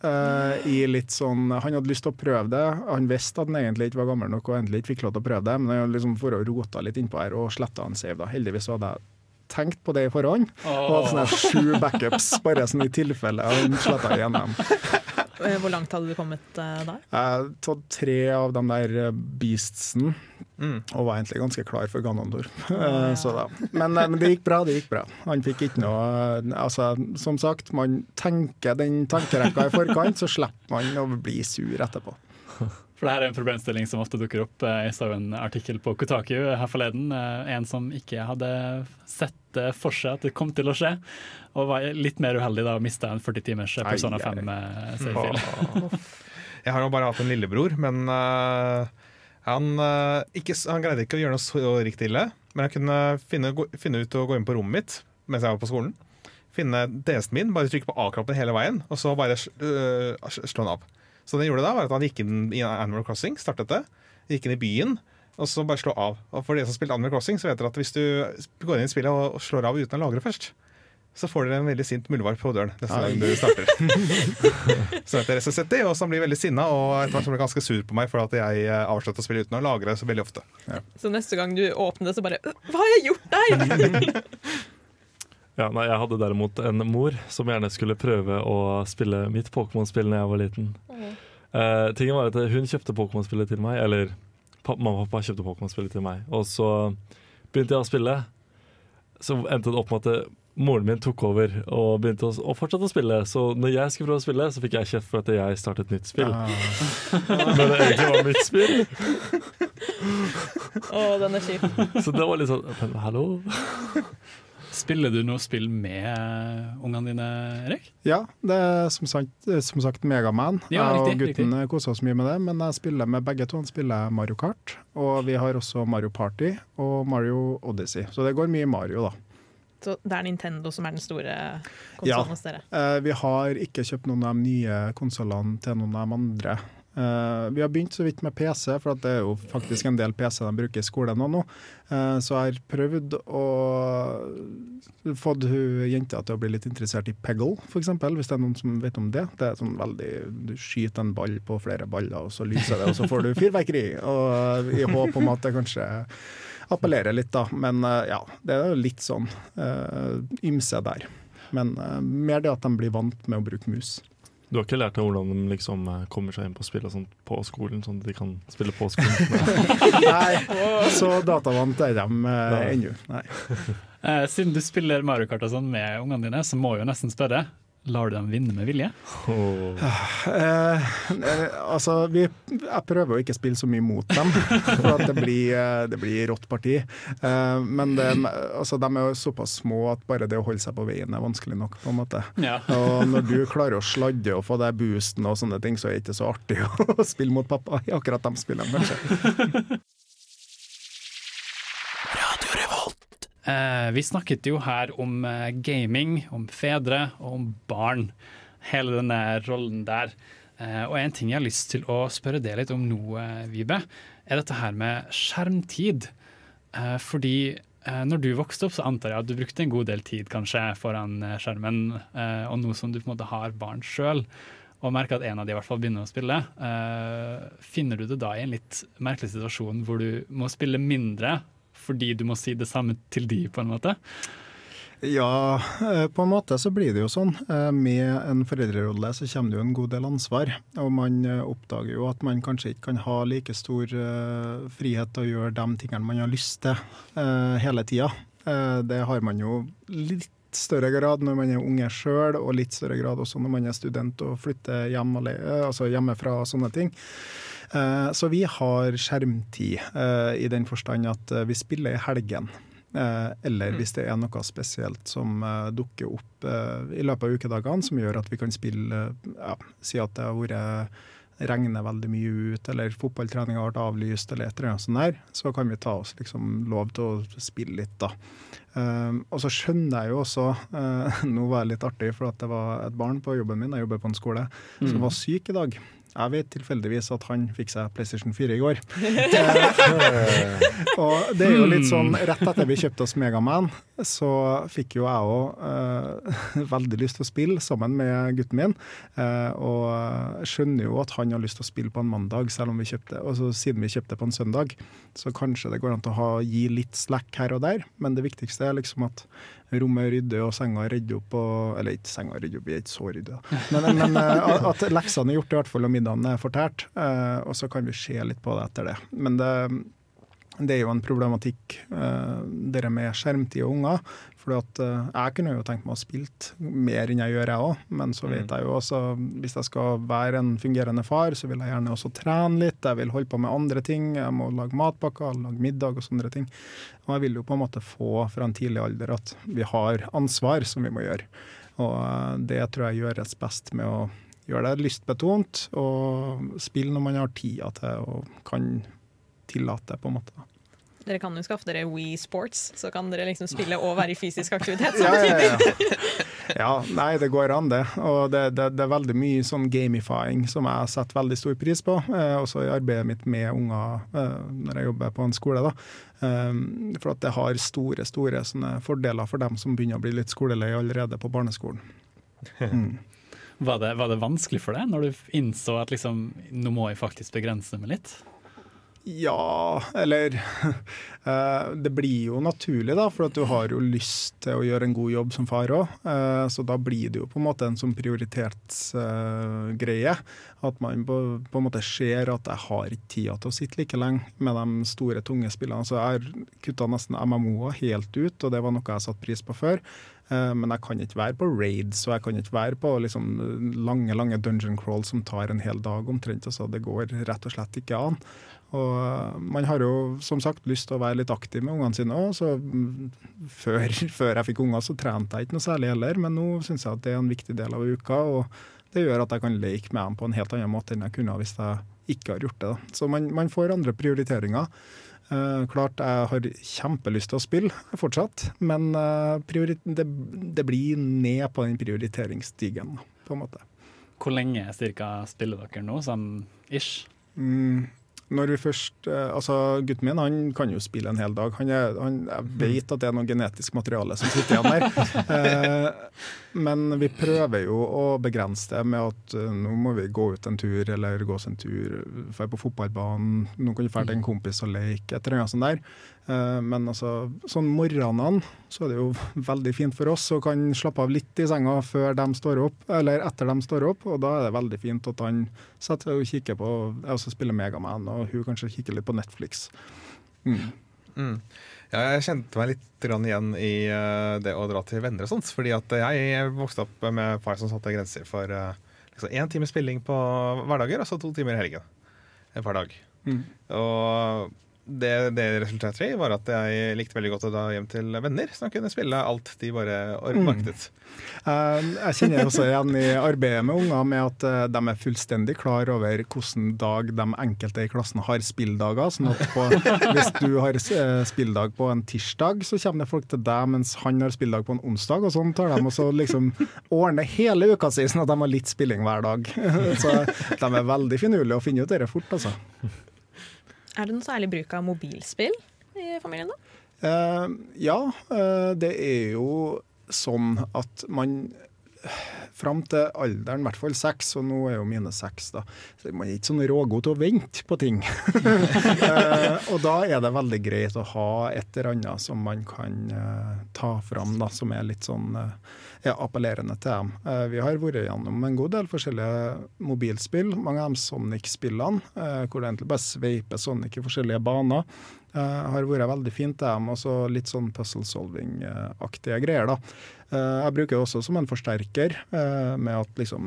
I litt sånn, Han hadde lyst til å prøve det. Han visste at han egentlig ikke var gammel nok og endelig ikke fikk lov til å prøve det, men han hadde liksom for å rota litt innpå her og sletta en save. da. Heldigvis hadde jeg tenkt på det i forhånd. Og hadde sånne sju backups, bare sånn i tilfelle han sletta igjennom. Eh, Hvor langt hadde du kommet eh, der? Jeg tatt tre av de der eh, beastsen, Mm. og var egentlig ganske klar for Ganondor. Ja. så da. Men, men det gikk bra, det gikk bra. Han fikk ikke noe Altså, som sagt, man tenker den tankerekka i forkant, så slipper man å bli sur etterpå. For det her er en problemstilling som ofte dukker opp. Eh, Jeg så en artikkel på Kotaku her forleden. eh, En som ikke hadde sett det for seg at det kom til å skje, og var litt mer uheldig da og mista en 40 timers Persona 5-save-fil. Jeg har jo bare hatt en lillebror, men uh, han, uh, ikke, han greide ikke å gjøre noe så riktig ille. Men jeg kunne finne, gå, finne ut å gå inn på rommet mitt mens jeg var på skolen. Finne DS-en min, bare trykke på A-knappen hele veien, og så bare øh, slå den av. Så det han gjorde da, var at han gikk inn i Animal Crossing, startet det, gikk inn i byen, og så bare slå av. Og for de som spilte Animal Crossing, så vet dere at hvis du går inn i spillet og slår av uten å lagre først, så får dere en veldig sint muldvarp på døren nesten gang du starter. så etter SSD, og så han blir veldig sinna, og etter hvert så ble ganske sur på meg for at jeg avslutter avsluttet å spille uten å lagre så veldig ofte. Så neste gang du åpner det, så bare «Øh, Hva har jeg gjort deg?! Ja, nei, jeg hadde derimot en mor som gjerne skulle prøve å spille mitt Pokémon-spill da jeg var liten. Eh, tingen var at Hun kjøpte Pokémon-spillet til meg, eller mamma og pappa kjøpte Pokémon-spillet til meg. Og så begynte jeg å spille. Så endte det opp med at moren min tok over og begynte å, og fortsatte å spille. Så når jeg skulle prøve å spille, så fikk jeg kjeft for at jeg startet et nytt spill. Men det egentlig var mitt spill. Å, den er kjip. Så det var litt sånn Men hallo? Spiller du noe spill med ungene dine, Erik? Ja, det er som sagt, som sagt Megaman. Ja, jeg og riktig, gutten koser oss mye med det, men jeg spiller med begge to. Han spiller Mario Kart, og vi har også Mario Party og Mario Odyssey. Så det går mye Mario, da. Så det er Nintendo som er den store Ja. hos dere. Eh, vi har ikke kjøpt noen av de nye konsollene til noen av de andre. Eh, vi har begynt så vidt med PC, for det er jo faktisk en del PC de bruker i skolen nå. Uh, så jeg har prøvd å få jenta til å bli litt interessert i Peggle, f.eks., hvis det er noen som vet om det. Det er sånn veldig Du skyter en ball på flere baller, og så lyser det, og så får du fyrverkeri. Og I håp om at det kanskje appellerer litt, da. Men uh, ja, det er jo litt sånn eh, ymse der. Men eh, mer det at de blir vant med å bruke mus. Du har ikke lært deg hvordan de liksom eh, kommer seg inn på spill og sånt på skolen, sånn at de kan spille på skolen? Nei, så datavant er de eh, ennå. Eh, siden du spiller Mario Kart og sånn med ungene dine, så må jeg jo nesten spørre. Lar du dem vinne med vilje? Oh. Eh, eh, altså, vi, jeg prøver å ikke spille så mye mot dem, for at det blir, eh, det blir rått parti. Eh, men det, altså, de er jo såpass små at bare det å holde seg på veien er vanskelig nok, på en måte. Ja. Og når du klarer å sladde og få deg boosten og sånne ting, så er det ikke så artig å spille mot pappa i akkurat de spillene, kanskje. Vi snakket jo her om eh, gaming, om fedre og om barn. Hele denne rollen der. Eh, og en ting jeg har lyst til å spørre deg litt om nå, eh, Vibe, er dette her med skjermtid. Eh, fordi eh, når du vokste opp, så antar jeg at du brukte en god del tid kanskje foran eh, skjermen, eh, og nå som du på en måte har barn sjøl, og merker at en av de i hvert fall begynner å spille, eh, finner du det da i en litt merkelig situasjon hvor du må spille mindre fordi du må si det samme til de, på en måte? Ja, eh, på en måte så blir det jo sånn. Eh, Med en foreldrerolle så kommer det jo en god del ansvar. Og man eh, oppdager jo at man kanskje ikke kan ha like stor frihet til å gjøre de tingene man har lyst til hele tida. Det har man jo litt større grad når man er unge sjøl, og litt større grad også når man er student og flytter hjem, eh, altså hjemmefra og sånne ting. Eh, Så vi har skjermtid eh, i den forstand at vi spiller i helgen. Eller hvis det er noe spesielt som dukker opp i løpet av ukedagene som gjør at vi kan spille ja, Si at det har vært regner veldig mye ut, eller fotballtreninga vært avlyst, eller et eller annet sånt der, så kan vi ta oss liksom lov til å spille litt, da. Um, og så skjønner jeg jo også uh, Nå var det litt artig, for at det var et barn på jobben min, jeg jobber på en skole, som var syk i dag. Jeg vet tilfeldigvis at han fikk seg PlayStation 4 i går. og det er jo litt sånn, Rett etter vi kjøpte oss Megaman, så fikk jo jeg òg veldig lyst til å spille sammen med gutten min. Eh, og skjønner jo at han har lyst til å spille på en mandag, selv om vi kjøpte, altså, siden vi kjøpte på en søndag. Så kanskje det går an til å ha, gi litt slack her og der, men det viktigste er liksom at rommet er ryddig og senga er ryddig opp. Og, eller ikke senga er ryddig opp, vi er ikke så ryddige. Men, men eh, at leksene er gjort i hvert fall, og middagen er fortært. eh, og så kan vi se litt på det etter det. Men det, det er jo en problematikk, dere det med skjermtid og unger. For at, eh, jeg kunne jo tenkt meg å spilt mer enn jeg gjør, jeg òg. Men så vet jeg jo også, hvis jeg skal være en fungerende far, så vil jeg gjerne også trene litt. Jeg vil holde på med andre ting. Jeg må lage matpakker, lage middag og sånne ting. Og jeg vil jo på en måte få fra en tidlig alder at vi har ansvar som vi må gjøre. Og eh, det tror jeg gjøres best med å gjøre det lystbetont og spille når man har tida til og kan tillate det, på en måte. Dere kan jo skaffe dere Wii Sports, så kan dere liksom spille og være i fysisk aktivitet. Ja, ja, ja. ja, nei, det går an, det. Og det, det, det er veldig mye sånn gamifying som jeg setter veldig stor pris på. Eh, også i arbeidet mitt med unger eh, når jeg jobber på en skole. da. Um, for at det har store store sånne fordeler for dem som begynner å bli litt skolelei allerede på barneskolen. Mm. Var det, var det vanskelig for deg når du innså at liksom, nå må jeg faktisk begrense meg litt? Ja, eller eh, Det blir jo naturlig, da, for at du har jo lyst til å gjøre en god jobb som far òg. så da blir det jo på en måte en sånn prioritetsgreie. at man på, på en måte ser at jeg har ikke tida til å sitte like lenge med de store, tunge spillene. Så jeg har kutta nesten MMO-er helt ut, og det var noe jeg satte pris på før. Eh, Men jeg kan ikke være på raids og jeg kan ikke være på liksom lange lange dungeon crawl som tar en hel dag omtrent. Altså, det går rett og slett ikke an. Og eh, man har jo som sagt lyst til å være litt aktiv med ungene sine òg. Så mm, før, før jeg fikk unger, så trente jeg ikke noe særlig heller, men nå syns jeg at det er en viktig del av uka. Og det gjør at jeg kan leke med dem på en helt annen måte enn jeg kunne hvis jeg ikke har gjort det. Så man, man får andre prioriteringer. Eh, klart jeg har kjempelyst til å spille fortsatt, men eh, det, det blir ned på den prioriteringsstigen, på en måte. Hvor lenge cirka spiller dere nå, sånn ish? Mm, når vi først eh, Altså, gutten min han kan jo spille en hel dag. Han er, han, jeg vet at det er noe genetisk materiale som sitter igjen der. Eh, men vi prøver jo å begrense det med at eh, nå må vi gå ut en tur, eller gå oss en tur, dra på fotballbanen. Nå kan du dra til en kompis og leke, et eller annet sånt der. Eh, men altså, sånn morgenene så er det jo veldig fint for oss og kan slappe av litt i senga før de står opp, eller etter de står opp. Og da er det veldig fint at han setter seg og kikker på Jeg også spiller Megaman, og hun kanskje kikker litt på Netflix. Mm. Mm. Ja, jeg kjente meg litt grann igjen i eh, det å dra til venner og sånt. Fordi at jeg vokste opp med far som satte grenser for uh, liksom én time spilling på hverdager, og så to timer i helgen. En par dag. Mm. Og det det resulterte i, var at jeg likte veldig godt å dra hjem til venner som kunne spille alt de bare or- Mm. Eh, Jeg kjenner også igjen i arbeidet med unger med at eh, de er fullstendig klar over hvilken dag de enkelte i klassen har spilldager. sånn at på, Hvis du har eh, spilldag på en tirsdag, så kommer det folk til deg mens han har spilldag på en onsdag. og Sånn tar de og så liksom ordner hele uka si sånn at de har litt spilling hver dag. Så de er veldig finurlige å finne ut dette fort, altså. Er det noe særlig bruk av mobilspill i familien, da? Eh, ja, eh, det er jo sånn at man Fram til alderen, i hvert fall seks, og nå er jo mine seks, da. Så man er ikke sånn rågod til å vente på ting. eh, og da er det veldig greit å ha et eller annet som man kan eh, ta fram, da, som er litt sånn eh, ja, appellerende til dem. Eh, vi har vært gjennom en god del forskjellige mobilspill. Mange av de Sonic-spillene, eh, hvor det egentlig bare sveiper Sonic i forskjellige baner. Eh, har vært veldig fint, dem. Og så litt sånn puzzle solving-aktige greier, da. Eh, jeg bruker det også som en forsterker, eh, med at liksom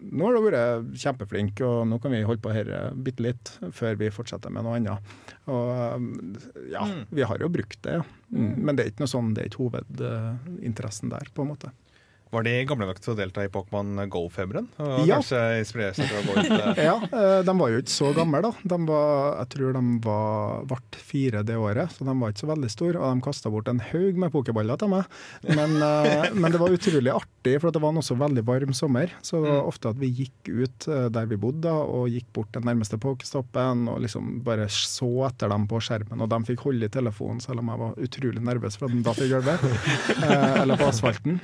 Nå har du vært kjempeflink, og nå kan vi holde på dette bitte litt før vi fortsetter med noe annet. Og eh, ja, vi har jo brukt det, ja. Mm. Men det er ikke noe sånn, det er ikke hovedinteressen der, på en måte. Var de gamle nok til å delta i Pokémon Go-feberen? Ja. kanskje seg til å gå ut Ja, eh, de var jo ikke så gamle, da. De var, jeg tror de var, ble fire det året, så de var ikke så veldig store. Og de kasta bort en haug med pokerballer til meg. Men, eh, men det var utrolig artig, for det var en også veldig varm sommer. Så det var ofte at vi gikk ut eh, der vi bodde, da, og gikk bort til den nærmeste pokestoppen og liksom bare så etter dem på skjermen. Og de fikk holde i telefonen, selv om jeg var utrolig nervøs for at den datt i gulvet. Eller på asfalten.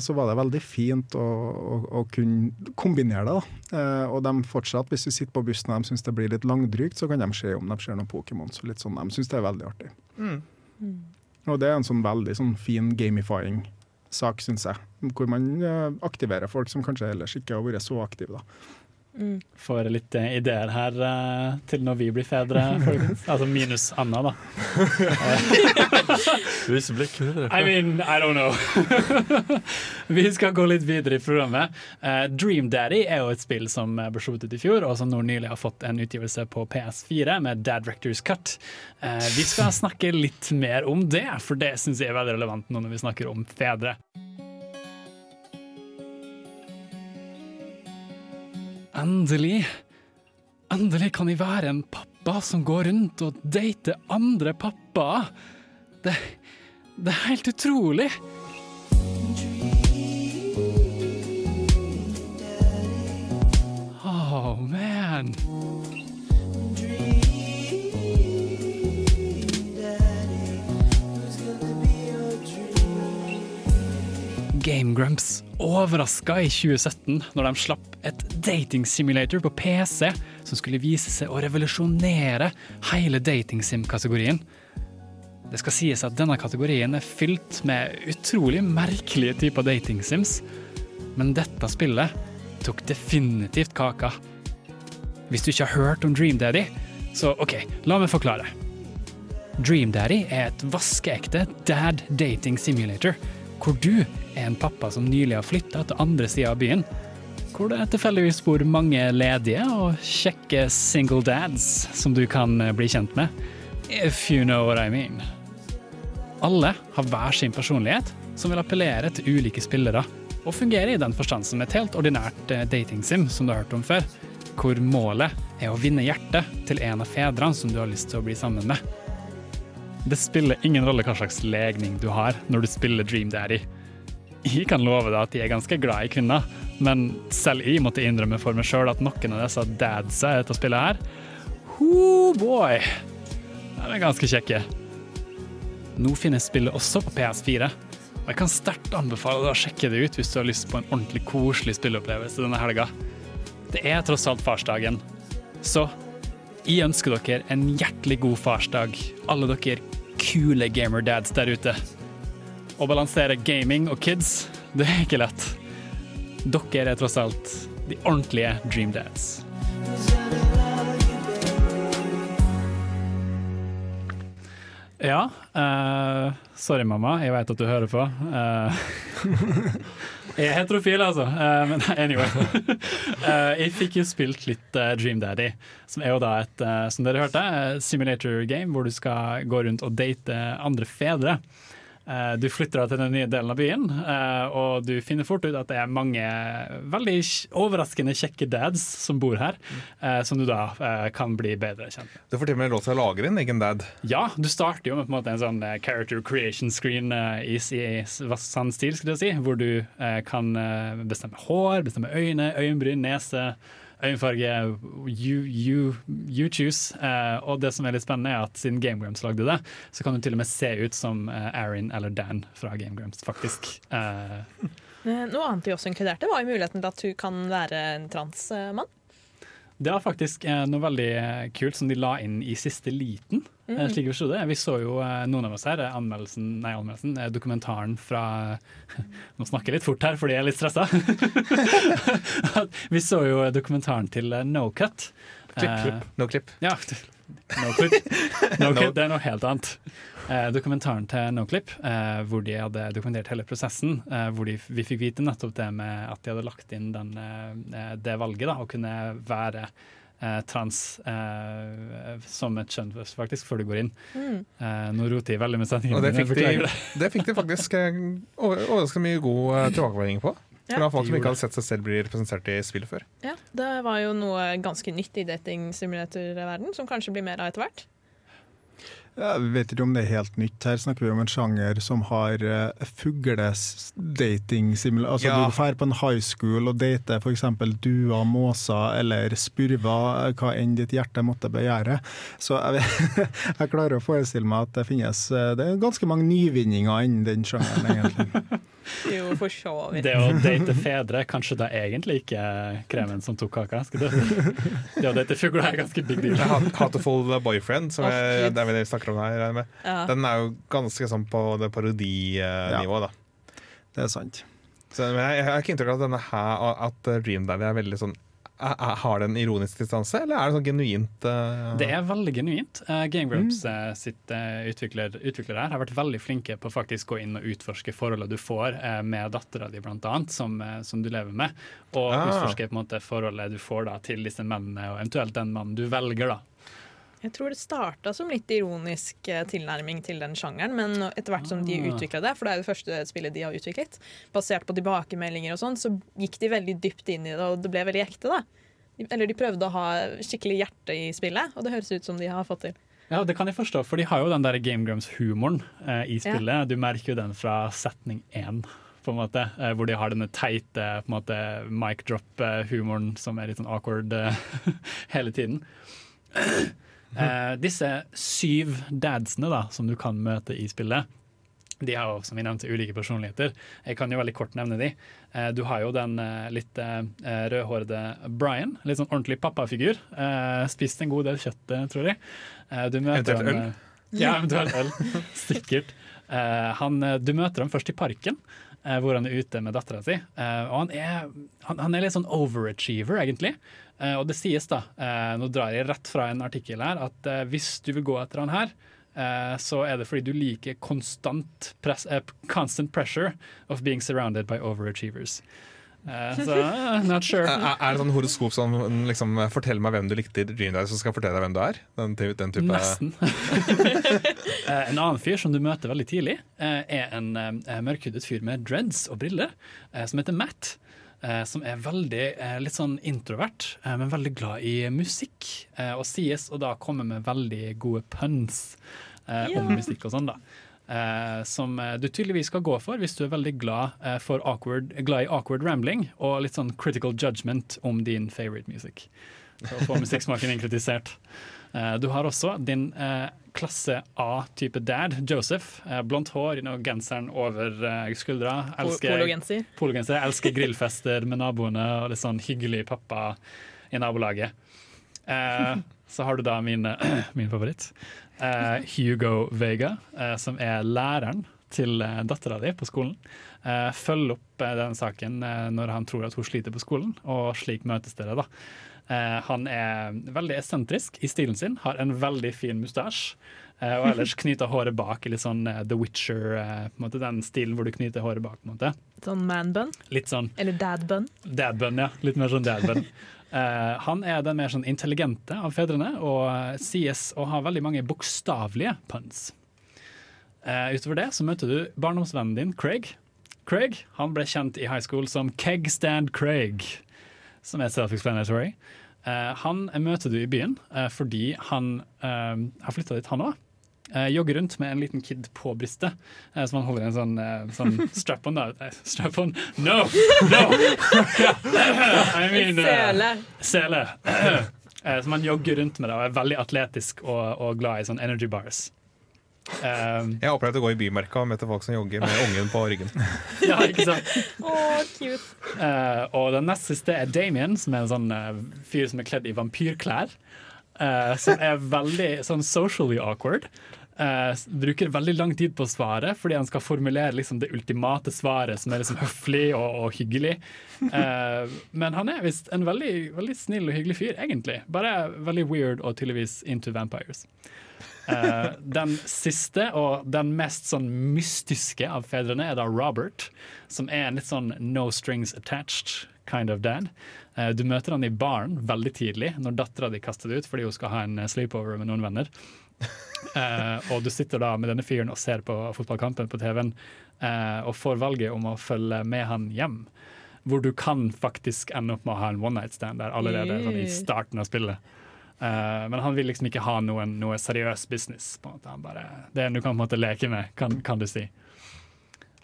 Så var det veldig fint å, å, å kunne kombinere det. da. Eh, og de fortsatt, hvis du sitter på bussen og de syns det blir litt langdrygt, så kan de se om de ser noen Pokémon. Så litt sånn, de syns det er veldig artig. Og det er en sånn veldig sånn fin gamifying sak, syns jeg. Hvor man eh, aktiverer folk som kanskje ellers ikke har vært så aktive. da. Får litt eh, ideer her til når vi blir fedre, folkens. Altså minus Anna, da. Hvis det I mean, I don't know. vi skal gå litt videre i programmet. Uh, Dream Daddy er jo et spill som ble sluppet ut i fjor, og som nå nylig har fått en utgivelse på PS4 med Dad Rectors Cut. Uh, vi skal snakke litt mer om det, for det syns jeg er veldig relevant nå når vi snakker om fedre. Endelig. Endelig kan jeg være en pappa som går rundt og dater andre pappaer. Det, det er helt utrolig. Oh, man. Game Grumps overraska i 2017 når de slapp et dating simulator på PC som skulle vise seg å revolusjonere hele dating-sim-kategorien. Det skal sies at denne kategorien er fylt med utrolig merkelige typer dating-sims, men dette spillet tok definitivt kaka. Hvis du ikke har hørt om Dream Daddy, så OK, la meg forklare. Dream Daddy er et vaskeekte dad dating simulator, hvor du er en pappa som nylig har flytta til andre sida av byen. Hvor det tilfeldigvis bor mange ledige og kjekke single dads som du kan bli kjent med. If you know what I mean. Alle har hver sin personlighet som vil appellere til ulike spillere, og fungerer i den forstand som et helt ordinært eh, datingsim som du har hørt om før, hvor målet er å vinne hjertet til en av fedrene som du har lyst til å bli sammen med. Det spiller ingen rolle hva slags legning du har når du spiller Dream Daddy. Jeg kan love deg at jeg er ganske glad i kvinner, men selv jeg måtte innrømme for meg sjøl at noen av disse dadsa til å spille her, oh boy, de er ganske kjekke. Nå finnes spillet også på PS4, og jeg kan sterkt anbefale deg å sjekke det ut hvis du har lyst på en ordentlig koselig spilleopplevelse denne helga. Det er tross alt farsdagen, så jeg ønsker dere en hjertelig god farsdag, alle dere kule gamerdads der ute. Å balansere gaming og kids, det er ikke lett. Dere er tross alt de ordentlige dreamdads. Ja, eh, sorry mamma, jeg vet at du hører på. Uh, Jeg er heterofil, altså. Uh, men anyway. Jeg fikk jo spilt litt Dream Daddy, som er jo da et, som dere hørte, simulator game hvor du skal gå rundt og date andre fedre. Eh, Du flytter deg til den nye delen av byen, eh, og du finner fort ut at det er mange veldig overraskende kjekke dads som bor her, eh, som du da kan bli bedre kjent med. Du får til og med lov til å lage din egen dad. Ja, du starter jo med på en en sånn character creation screen i, sann stil, skulle jeg si, hvor du kan bestemme hår, bestemme øyne, øyenbryn, nese, øyenfarge, you, you, you choose. Eh, og det som er litt spennende, er at siden Game Grumps lagde det, så kan du til og med se ut som eh, Aaron eller Dan fra Game Grumps, faktisk. Eh, Noe annet de også inkluderte, var jo muligheten til at du kan være en transmann. Det var faktisk eh, noe veldig eh, kult som de la inn i siste liten. Mm. slik Vi forsto det. Vi så jo eh, noen av oss her, eh, anmeldelsen, nei, anmeldelsen, eh, dokumentaren fra Nå snakker jeg litt fort her fordi jeg er litt stressa. vi så jo dokumentaren til eh, No Cut. Klipp, Eh, klipp, no Clip. Ja, no clip. No clip, det er noe helt annet. Eh, dokumentaren til Noclip, eh, hvor de hadde dokumentert hele prosessen. Eh, hvor de, vi fikk vite nettopp det med at de hadde lagt inn den, eh, det valget, da, å kunne være eh, trans eh, som et kjønn faktisk, før du går inn. Eh, nå roter jeg veldig med setningen. Det de, det. fikk de faktisk overraskende mye god tilbakemelding på. Ja, Fra folk som ikke hadde sett seg selv bli representert i spillet før. Ja, Det var jo noe ganske nytt i dating-simulatorverden, som kanskje blir mer av etter hvert. Vi vet ikke om det er helt nytt. Her snakker vi om en sjanger som har fugledating. Altså Ja. Du drar på en high school og dater f.eks. duer, måser eller spurver, hva enn ditt hjerte måtte begjære. Så jeg, vet- jeg klarer å forestille meg at det finnes eh, Det er ganske mange nyvinninger innen den sjangeren, egentlig. Jo, for så vidt. Det å date fedre, kanskje det er egentlig ikke kremen som tok kaka. Skal du? Det å date fugler er ganske big deal. Hateful Boyfriend, som er, det er vi snakker om her, med. Ja. den er jo ganske sånn på det parodinivået. da. Det er sant. Så, men jeg, har ikke inntrykk av at, denne her, at Dream Daddy er veldig sånn Har det en ironisk distanse, eller er det sånn genuint Uh... Det er veldig genuint. Uh, Game Grumps eh, sitt uh, utvikler, utvikler her har vært veldig flinke på å faktisk gå inn og utforske forholdet du får eh, med dattera di, annet, som, eh, som du lever med. Og Ah. utforske på en måte forholdet du får da, til disse mennene, og eventuelt den mannen du velger. da. Jeg tror det starta som litt ironisk eh, tilnærming til den sjangeren, men etter hvert som de Ah. utvikla det, for det er det første spillet de har utviklet, basert på tilbakemeldinger og sånn, så gikk de veldig dypt inn i det, og det ble veldig ekte, da. Eller de prøvde å ha skikkelig hjerte i spillet, og det høres ut som de har fått til. Ja, det kan jeg forstå, for de har jo den der Game Grumps-humoren eh, i spillet. Du merker jo den fra setning én. På en måte, eh, hvor de har denne teite på en måte, mic drop-humoren som er litt sånn awkward eh, hele tiden. Eh, disse syv dadsene da, som du kan møte i spillet, de har jo, som vi nevnte, ulike personligheter. Jeg kan jo veldig kort nevne de. Eh, du har jo den eh, litt eh, rødhårede Brian, litt sånn ordentlig pappafigur. Eh, spist en god del kjøtt, tror jeg. Eh, du møter Eventuelt eh, Ja, eventuelt øl. Sikkert. Eh, han, du møter ham først i parken, hvor han er ute med dattera si. Eh, og han er, han, han er litt sånn overachiever, egentlig. Eh, og det sies, da, eh, nå drar jeg rett fra en artikkel her, at eh, hvis du vil gå etter han her, eh, så er det fordi du liker konstant press, eh, constant pressure of being surrounded by overachievers. Eh, så eh, not sure. er, er det sånn horoskop som liksom forteller meg hvem du likte i Dream Daddy, som skal fortelle deg hvem du er? Den, den type Nesten. Eh, en annen fyr som du møter veldig tidlig, eh, er en mørkhudet fyr med dreads og briller, eh, som heter Matt. eh, som er veldig eh, litt sånn introvert, eh, men veldig glad i musikk. eh, og sies å da komme med veldig gode puns eh, om musikk og sånn, da. Eh, som eh, du tydeligvis skal gå for hvis du er veldig glad, eh, for awkward, glad i awkward rambling og litt sånn critical judgment om din favorite music. Så å få musikksmaken inkritisert. Eh, Du har også din eh, klasse A-type dad, Joseph. Eh, blondt hår, you know, genseren over skuldra. Elsker, Pologenser. pologenser. Elsker grillfester med naboene og litt sånn hyggelig pappa i nabolaget. Eh, så har du da min, min favoritt, Uh, Hugo Vega, uh, som er læreren til uh, dattera di på skolen. Uh, følg opp eh, den saken eh, når han tror at hun sliter på skolen, og slik møtes dere. da. Eh, han er veldig esentrisk i stilen sin, har en veldig fin mustasje. eh, og ellers knyter håret bak i litt sånn eh, The Witcher, eh, på en måte den stilen hvor du knyter håret bak. på en måte. Sånn man-bun, Litt sånn eller dad-bun. Dadbun, ja. Litt mer sånn dadbun. Eh, han er den mer sånn intelligente av fedrene og eh, sies å ha veldig mange bokstavelige puns. Uh, utover det så møter du barndomsvennen din, Craig. Craig han ble kjent i high school som Kegstand Craig, som er self-explanatory. Uh, han møter du i byen fordi han har flytta dit, han òg. Uh, jogger rundt med en liten kid på brystet, eh, som han holder i en sånn, eh, sånn strap-on. strap-on? No! no. I mean, eh, Sele. Sele. Eh, som han jogger rundt med da, og er veldig atletisk og, og glad i sånn energy bars. Eh, Jeg har opplevd å gå i bymerka og møte folk som jogger med ungen på ryggen. ja, ikke sant? oh, cute. Eh, og den nest siste er Damien, som er en sånn eh, fyr som er kledd i vampyrklær. Uh, som er veldig sånn socially awkward. Eh, bruker veldig lang tid på å svare fordi han skal formulere liksom det ultimate svaret, som er liksom høflig og, og hyggelig. Eh, men han er visst en veldig, veldig snill og hyggelig fyr, egentlig. Bare veldig weird og tydeligvis into vampires. Eh, den siste og den mest sånn mystiske av fedrene er da Robert, som er en litt sånn no strings attached kind of dad. Eh, du møter han i baren veldig tidlig, når dattera di kaster det ut fordi hun skal ha en eh, sleepover med noen venner. Eh, og du sitter da med denne fyren og ser på fotballkampen på TV-en eh, og får valget om å følge med han hjem. Hvor du kan faktisk ende opp med å ha en one night stand der allerede sånn i starten av spillet. Eh, men han vil liksom ikke ha noen, noe seriøs business. På en måte. Han bare, det er en du kan på en måte leke med, kan, kan du si.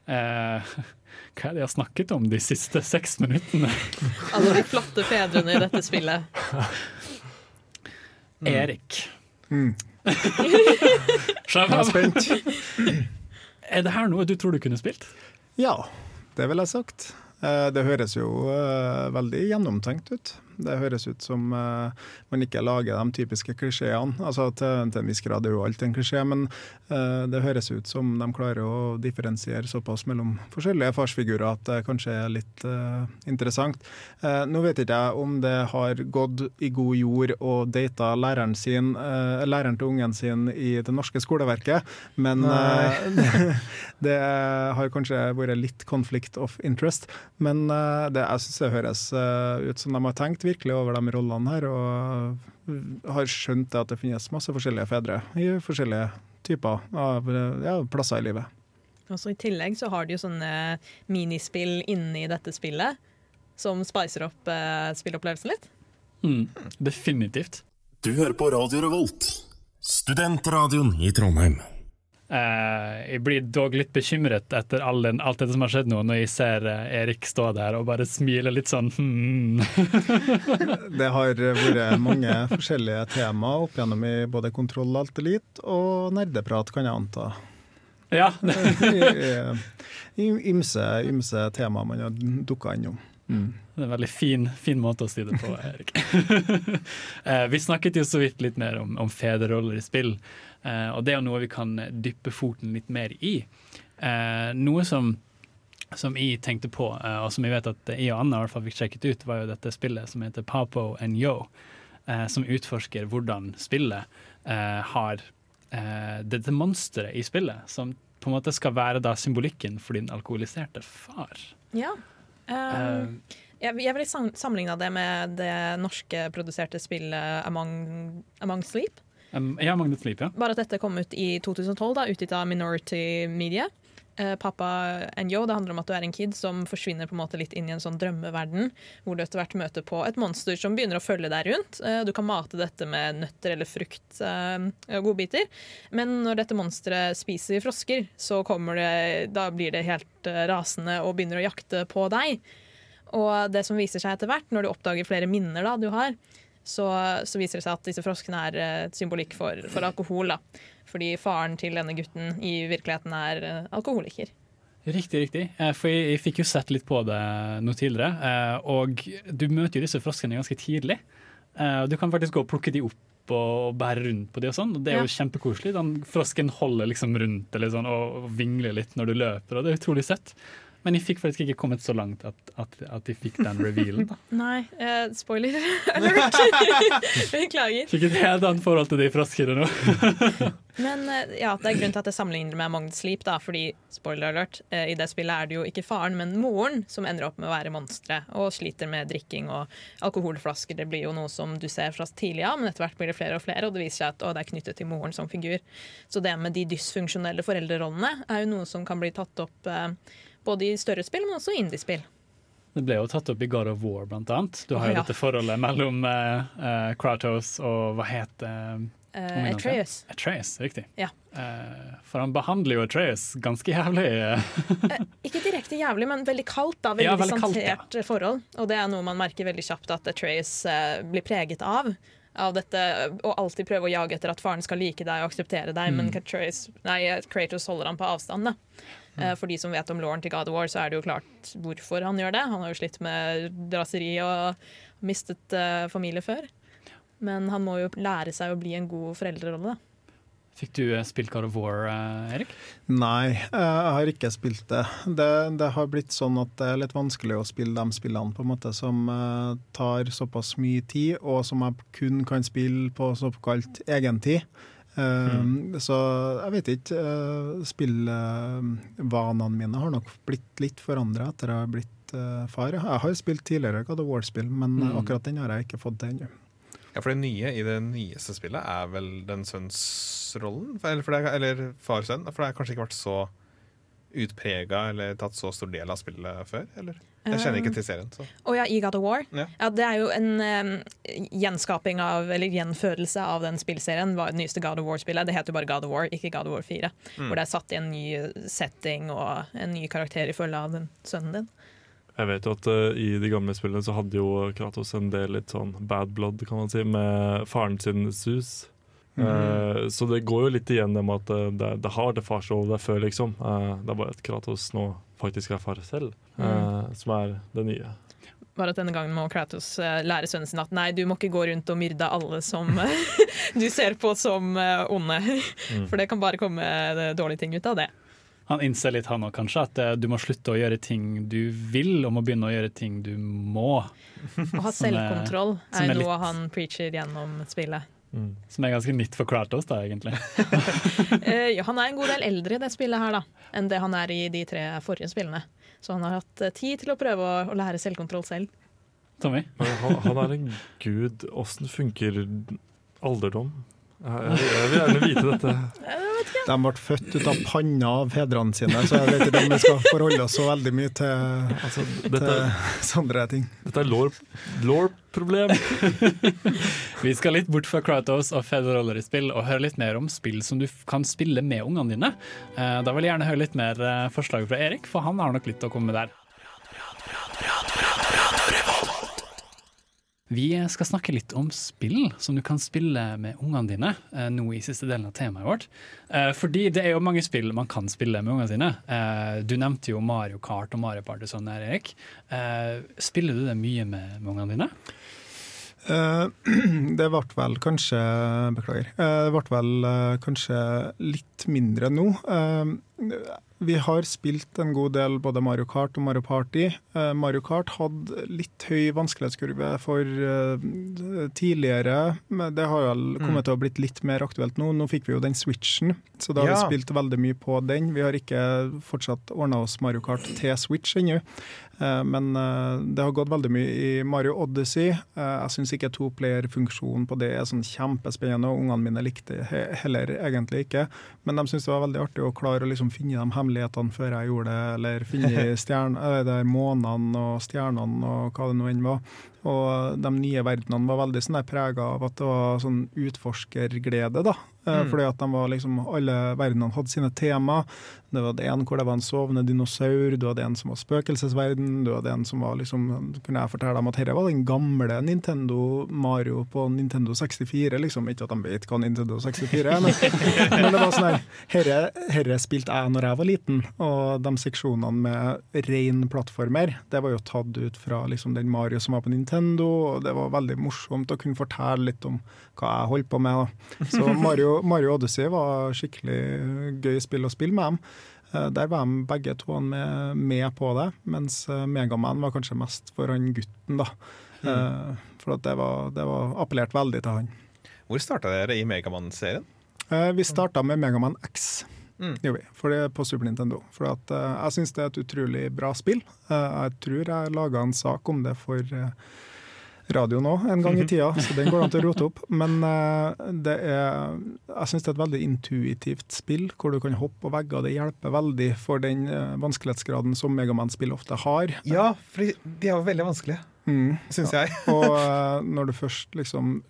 Eh, hva er det jeg har snakket om de siste seks minuttene? Alle de flotte fedrene i dette spillet. Erik. Mm. Jeg er spent. Er det her noe du tror du kunne spilt? Ja, det ville jeg sagt. Eh, Det høres jo eh, veldig gjennomtenkt ut. Det høres ut som uh, man ikke lager de typiske klisjeene. Altså til, til en viss grad er jo alt en klisjé, men uh, det høres ut som de klarer å differensiere såpass mellom forskjellige farsfigurer at det kanskje er litt eh, interessant. Eh, nå vet ikke jeg om det har gått i god jord og data læreren sin, eh, læreren til ungen sin i det norske skoleverket, men eh, det har kanskje vært litt conflict of interest. Men eh, det, jeg syns det høres eh, ut som de har tenkt virkelig over de rollene her, og har skjønt at det finnes masse forskjellige fedre i forskjellige typer av ja, plasser i livet. Og så I tillegg så har de jo sånne minispill inni dette spillet som spicer opp eh, spillopplevelsen litt. Mm, definitivt. Du hører på Radio Revolt, studentradioen i Trondheim. Eh, jeg blir dog litt bekymret etter all den, alt det som har skjedd nå, når jeg ser uh, Erik stå der og bare smile litt sånn hmm. Det har vært mange forskjellige tema opp gjennom i både Kontroll Alt Elite og nerdeprat, kan jeg anta. Ja, ymse, ymse tema man har dukka innom. Mm. Det er en veldig fin, fin måte å si det på, Erik. uh, vi snakket jo så vidt litt mer om, om fedreroller i spill, og det er jo noe vi kan dyppe foten litt mer i. Eh, noe som, som jeg tenkte på, eh, og som jeg vet at jeg og Anna i hvert fall fikk sjekket ut, var jo dette spillet som heter Papo and Yo, eh, som utforsker hvordan spillet eh, har eh, dette monsteret i spillet, som på en måte skal være da symbolikken for din alkoholiserte far. Ja. Eh, jeg, jeg vil sam sammenligne det med det norske produserte spillet Among, Among Sleep. Ja, Magnus Sleep, ja. Bare at dette kom ut i 2012, da, utgitt av Minority Media. Papa Pappa and Yo, det handler om at du er en kid som forsvinner på en måte litt inn i en sånn drømmeverden, hvor du etter hvert møter på et monster som begynner å følge deg rundt. Eh, du kan mate dette med nøtter eller frukt eh, og godbiter. Men når dette monsteret spiser frosker, så det, da blir det helt eh, rasende og begynner å jakte på deg. Og det som viser seg etter hvert, når du oppdager flere minner da, du har, så, så viser det seg at disse froskene er eh, et symbolikk for, for alkohol. da. Fordi faren til denne gutten i virkeligheten er eh, alkoholiker. Riktig, riktig. Eh, For jeg, jeg fikk jo sett litt på det noe tidligere. Og du møter jo disse froskene ganske tidlig. Du kan faktisk gå og plukke de opp og bære rundt på de og sånn. Det er jo kjempekoselig. Den frosken holder liksom rundt eller sånn, og vingler litt når du løper, og det er utrolig søtt. Men de fikk faktisk ikke kommet så langt at, at, at de fikk den revealen. da. Nei, Uh, spoiler alert. Beklager. Fikk et helt annet forhold til de froskene nå. Men uh, ja, det er grunn til at jeg sammenligner med Magnus Sleep, da, fordi spoiler alert, uh, i det spillet er det jo ikke faren, men moren som ender opp med å være monsteret og sliter med drikking og alkoholflasker. Det blir jo noe som du ser fra tidlig av, men etter hvert blir det flere og flere, og det viser seg at å, det er knyttet til moren som figur. Så det med de dysfunksjonelle foreldrerollene er jo noe som kan bli tatt opp eh, både i større spill, men også indiespill. Det ble jo tatt opp i God of War, blant annet. Du har jo Ja. dette forholdet mellom uh, Kratos og hva heter uh, Atreus. Atreus, riktig. Ja. Uh, for han behandler jo Atreus ganske jævlig. uh, Ikke direkte jævlig, men veldig kaldt. da, Veldig Ja, veldig kaldt, ja. forhold. Og det er noe man merker veldig kjapt at Atreus blir preget av. Av dette, Å alltid prøve å jage etter at faren skal like deg og akseptere deg, Mm. men Kratos, nei, Kratos holder han på avstand. da. Mm. Eh, For de som vet om Lauren til God of War, så er det jo klart hvorfor han gjør det. Han har jo slitt med raseri og mistet eh, familie før. Men han må jo lære seg å bli en god foreldrerolle. da. Fikk du eh, spilt God of War, Erik? Nei, jeg har ikke spilt det. det. Det har blitt sånn at det er litt vanskelig å spille de spillene på en måte som tar såpass mye tid, og som jeg kun kan spille på såkalt egentid. Uh, Så jeg vet ikke. Uh, Spillvanene mine har nok blitt litt forandra etter jeg har blitt eh, far. Jeg har spilt tidligere God of War-spill, men eh, Mm. akkurat den har jeg ikke fått til ennå. Ja, for det nye i det nyeste spillet er vel den sønnsrollen? Eller, for det er- eller far-sønn? For det har kanskje ikke vært så utprega eller tatt så stor del av spillet før? Eller? Jeg kjenner ikke til serien. Så. Oh, ja, i God of War? Ja. Ja, det er jo en um, gjenskaping av, eller gjenfødelse av den spillserien. Var det nyeste God of War-spillet. Det heter jo bare God of War, ikke God of War 4. Mm. Hvor det er satt i en ny setting og en ny karakter i følge av den sønnen din. Jeg vet jo at uh, i de gamle spillene så hadde jo Kratos en del litt sånn bad blood, kan man si, med faren sin Sus. Eh, så det går jo litt igjen det med at eh, det, det har det farsrollen der før, liksom. Det er bare at Kratos nå faktisk er far selv, eh, som er det nye. Bare at denne gangen må Kratos eh, lære sønnen sin at nei, du må ikke gå rundt og myrde alle som du ser på som eh, onde. For det kan bare komme dårlige ting ut av det. Han innser litt han òg, kanskje, at du må slutte å gjøre ting du vil, og må begynne å gjøre ting du må. Å ha Som er- selvkontroll er er noe litt- han preacher gjennom spillet. Som er ganske nytt for Kratos, da, egentlig. uh, ja, han er en god del eldre i det spillet her da, enn det han er i de tre forrige spillene. Så han har hatt eh, tid til å prøve å, å lære selvkontroll selv. Tommy? Han, han er en gud. Åssen funker alderdom? Jeg, vil gjerne vite dette. De ble født ut av panna av fedrene sine, så jeg vet ikke om vi skal forholde oss så veldig mye til, Altså, til sånne ting. dette er law-problem. Vi skal litt bort fra Kratos og fedreroller i spill, og høre litt mer om spill som du kan spille med ungene dine. Eh, Da vil jeg gjerne høre litt mer eh, forslag fra Erik, for han har nok litt å komme med der. Vi skal snakke litt om spill som du kan spille med ungene dine, eh, nå i siste delen av temaet vårt. Eh, Fordi det er jo mange spill man kan spille med ungene sine. Eh, Du nevnte jo Mario Kart og Mario Party sånn Erik. Spiller du det mye med, ungene dine? Det ble vel kanskje Beklager. Det ble vel kanskje litt mindre nå. Vi har spilt en god del både Mario Kart og Mario Party. Eh, Mario Kart hadde litt høy vanskelighetskurve for eh, tidligere, men det har vel kommet til å blitt litt mer aktuelt nå. Nå fikk vi jo den switchen, så da har Ja. vi spilt veldig mye på den. Vi har ikke fortsatt ordna oss Mario Kart til Switch ennå. Eh, Men eh, det har gått veldig mye i Mario Odyssey. Eh, Jeg syns ikke toplayer-funksjonen på det er sånn kjempespennende, og ungene mine likte det heller egentlig ikke. Men de syntes det var veldig artig å klare å liksom finne de hemmelighetene før jeg gjorde det, eller finne stjern, der månene og stjernene og hva det nå enn var. Og de nye verdenene var veldig sånn prega av at det var sånn utforskerglede, da. Eh, Mm. Fordi at de var liksom, alle verdenene hadde sine tema. Det var det en hvor det var en sovende dinosaur, du hadde en som var spøkelsesverden, du hadde en som var liksom Kunne jeg fortelle dem at dette var den gamle Nintendo Mario på Nintendo 64, liksom. Ikke at de vet hva Nintendo 64 er, men, men det var sånn her herre, herre spilte jeg når jeg var liten, og de seksjonene med ren plattformer, det var jo tatt ut fra liksom den Mario som var på Nintendo. Nintendo, og det var veldig morsomt å kunne fortelle litt om hva jeg holdt på med. Da. Så Mario, Mario Odyssey var skikkelig gøy spill å spille med dem. Eh, Der var de begge to med, med på det, mens eh, Megaman var kanskje mest for han gutten. da. Mm. For at det, var, det var appellert veldig til han. Hvor starta dere i Megamann-serien? Eh, Vi starta med Megaman X. Mm. er på Super Nintendo. For at, uh, jeg syns det er et utrolig bra spill. Uh, jeg tror jeg laga en sak om det for uh, radio nå en gang i tida, så den går an til å rote opp. Men eh, det er, jeg syns det er et veldig intuitivt spill, hvor du kan hoppe på vegger. Det hjelper veldig for den eh, vanskelighetsgraden som Megaman-spill ofte har. Ja, for de er jo veldig vanskelige, Mm. syns jeg. Og eh, når du først liksom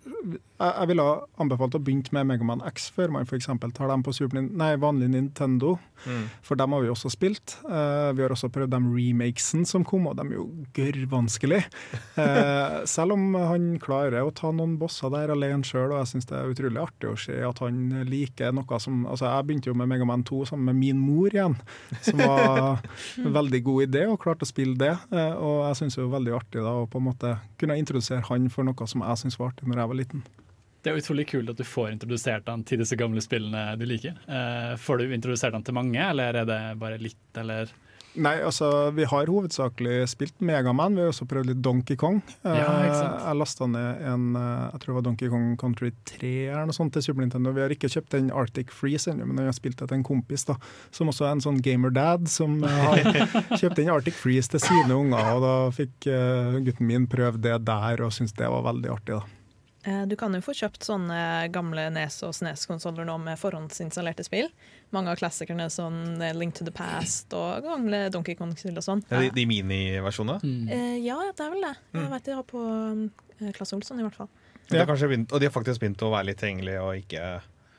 Jeg, jeg ville ha anbefalt å begynne med Megaman X før man f.eks. tar dem på Super, nei, vanlig Nintendo. Mm. For dem har vi også spilt. Uh, vi har også prøvd de remakesen som kom, og de er jo gørrvanskelig. Uh, selv om han klarer å ta noen bosser der alene sjøl, og jeg syns det er utrolig artig å se at han liker noe som Altså, jeg begynte jo med Megaman 2 sammen med min mor igjen, som var en veldig god idé, og klarte å spille det. Uh, og jeg syns det var veldig artig da å på en måte kunne introdusere han for noe som jeg syns var artig når jeg var liten. Det er utrolig kult at du får introdusert han til disse gamle spillene du liker. Eh, får du introdusert han til mange, eller er det bare litt, eller Nei, altså, vi har hovedsakelig spilt Megaman. Vi har også prøvd litt Donkey Kong. Ja, ikke sant. Eh, Jeg lasta ned en eh, jeg tror det var Donkey Kong Country 3 eller noe sånt til Super Nintendo. Vi har ikke kjøpt den Arctic Freeze ennå, men vi har spilt det til en kompis da, som også er en sånn gamer-dad, som eh, har kjøpt den Arctic Freeze til sine unger. og Da fikk gutten min prøve det der, og syntes det var veldig artig. da. Eh, Du kan jo få kjøpt sånne gamle Nes- og SNES-konsoller nå med forhåndsinstallerte spill. Mange av klassikerne sånn eh, Link to the Past og gamle Donkey Kong-spill og sånn. Ja, de, de miniversjonene. Eh, ja, det er vel det. Jeg vet de har på eh, Klasse Olsson, i hvert fall. Ja. har begynt, og de har faktisk begynt å være litt tilgjengelige og ikke,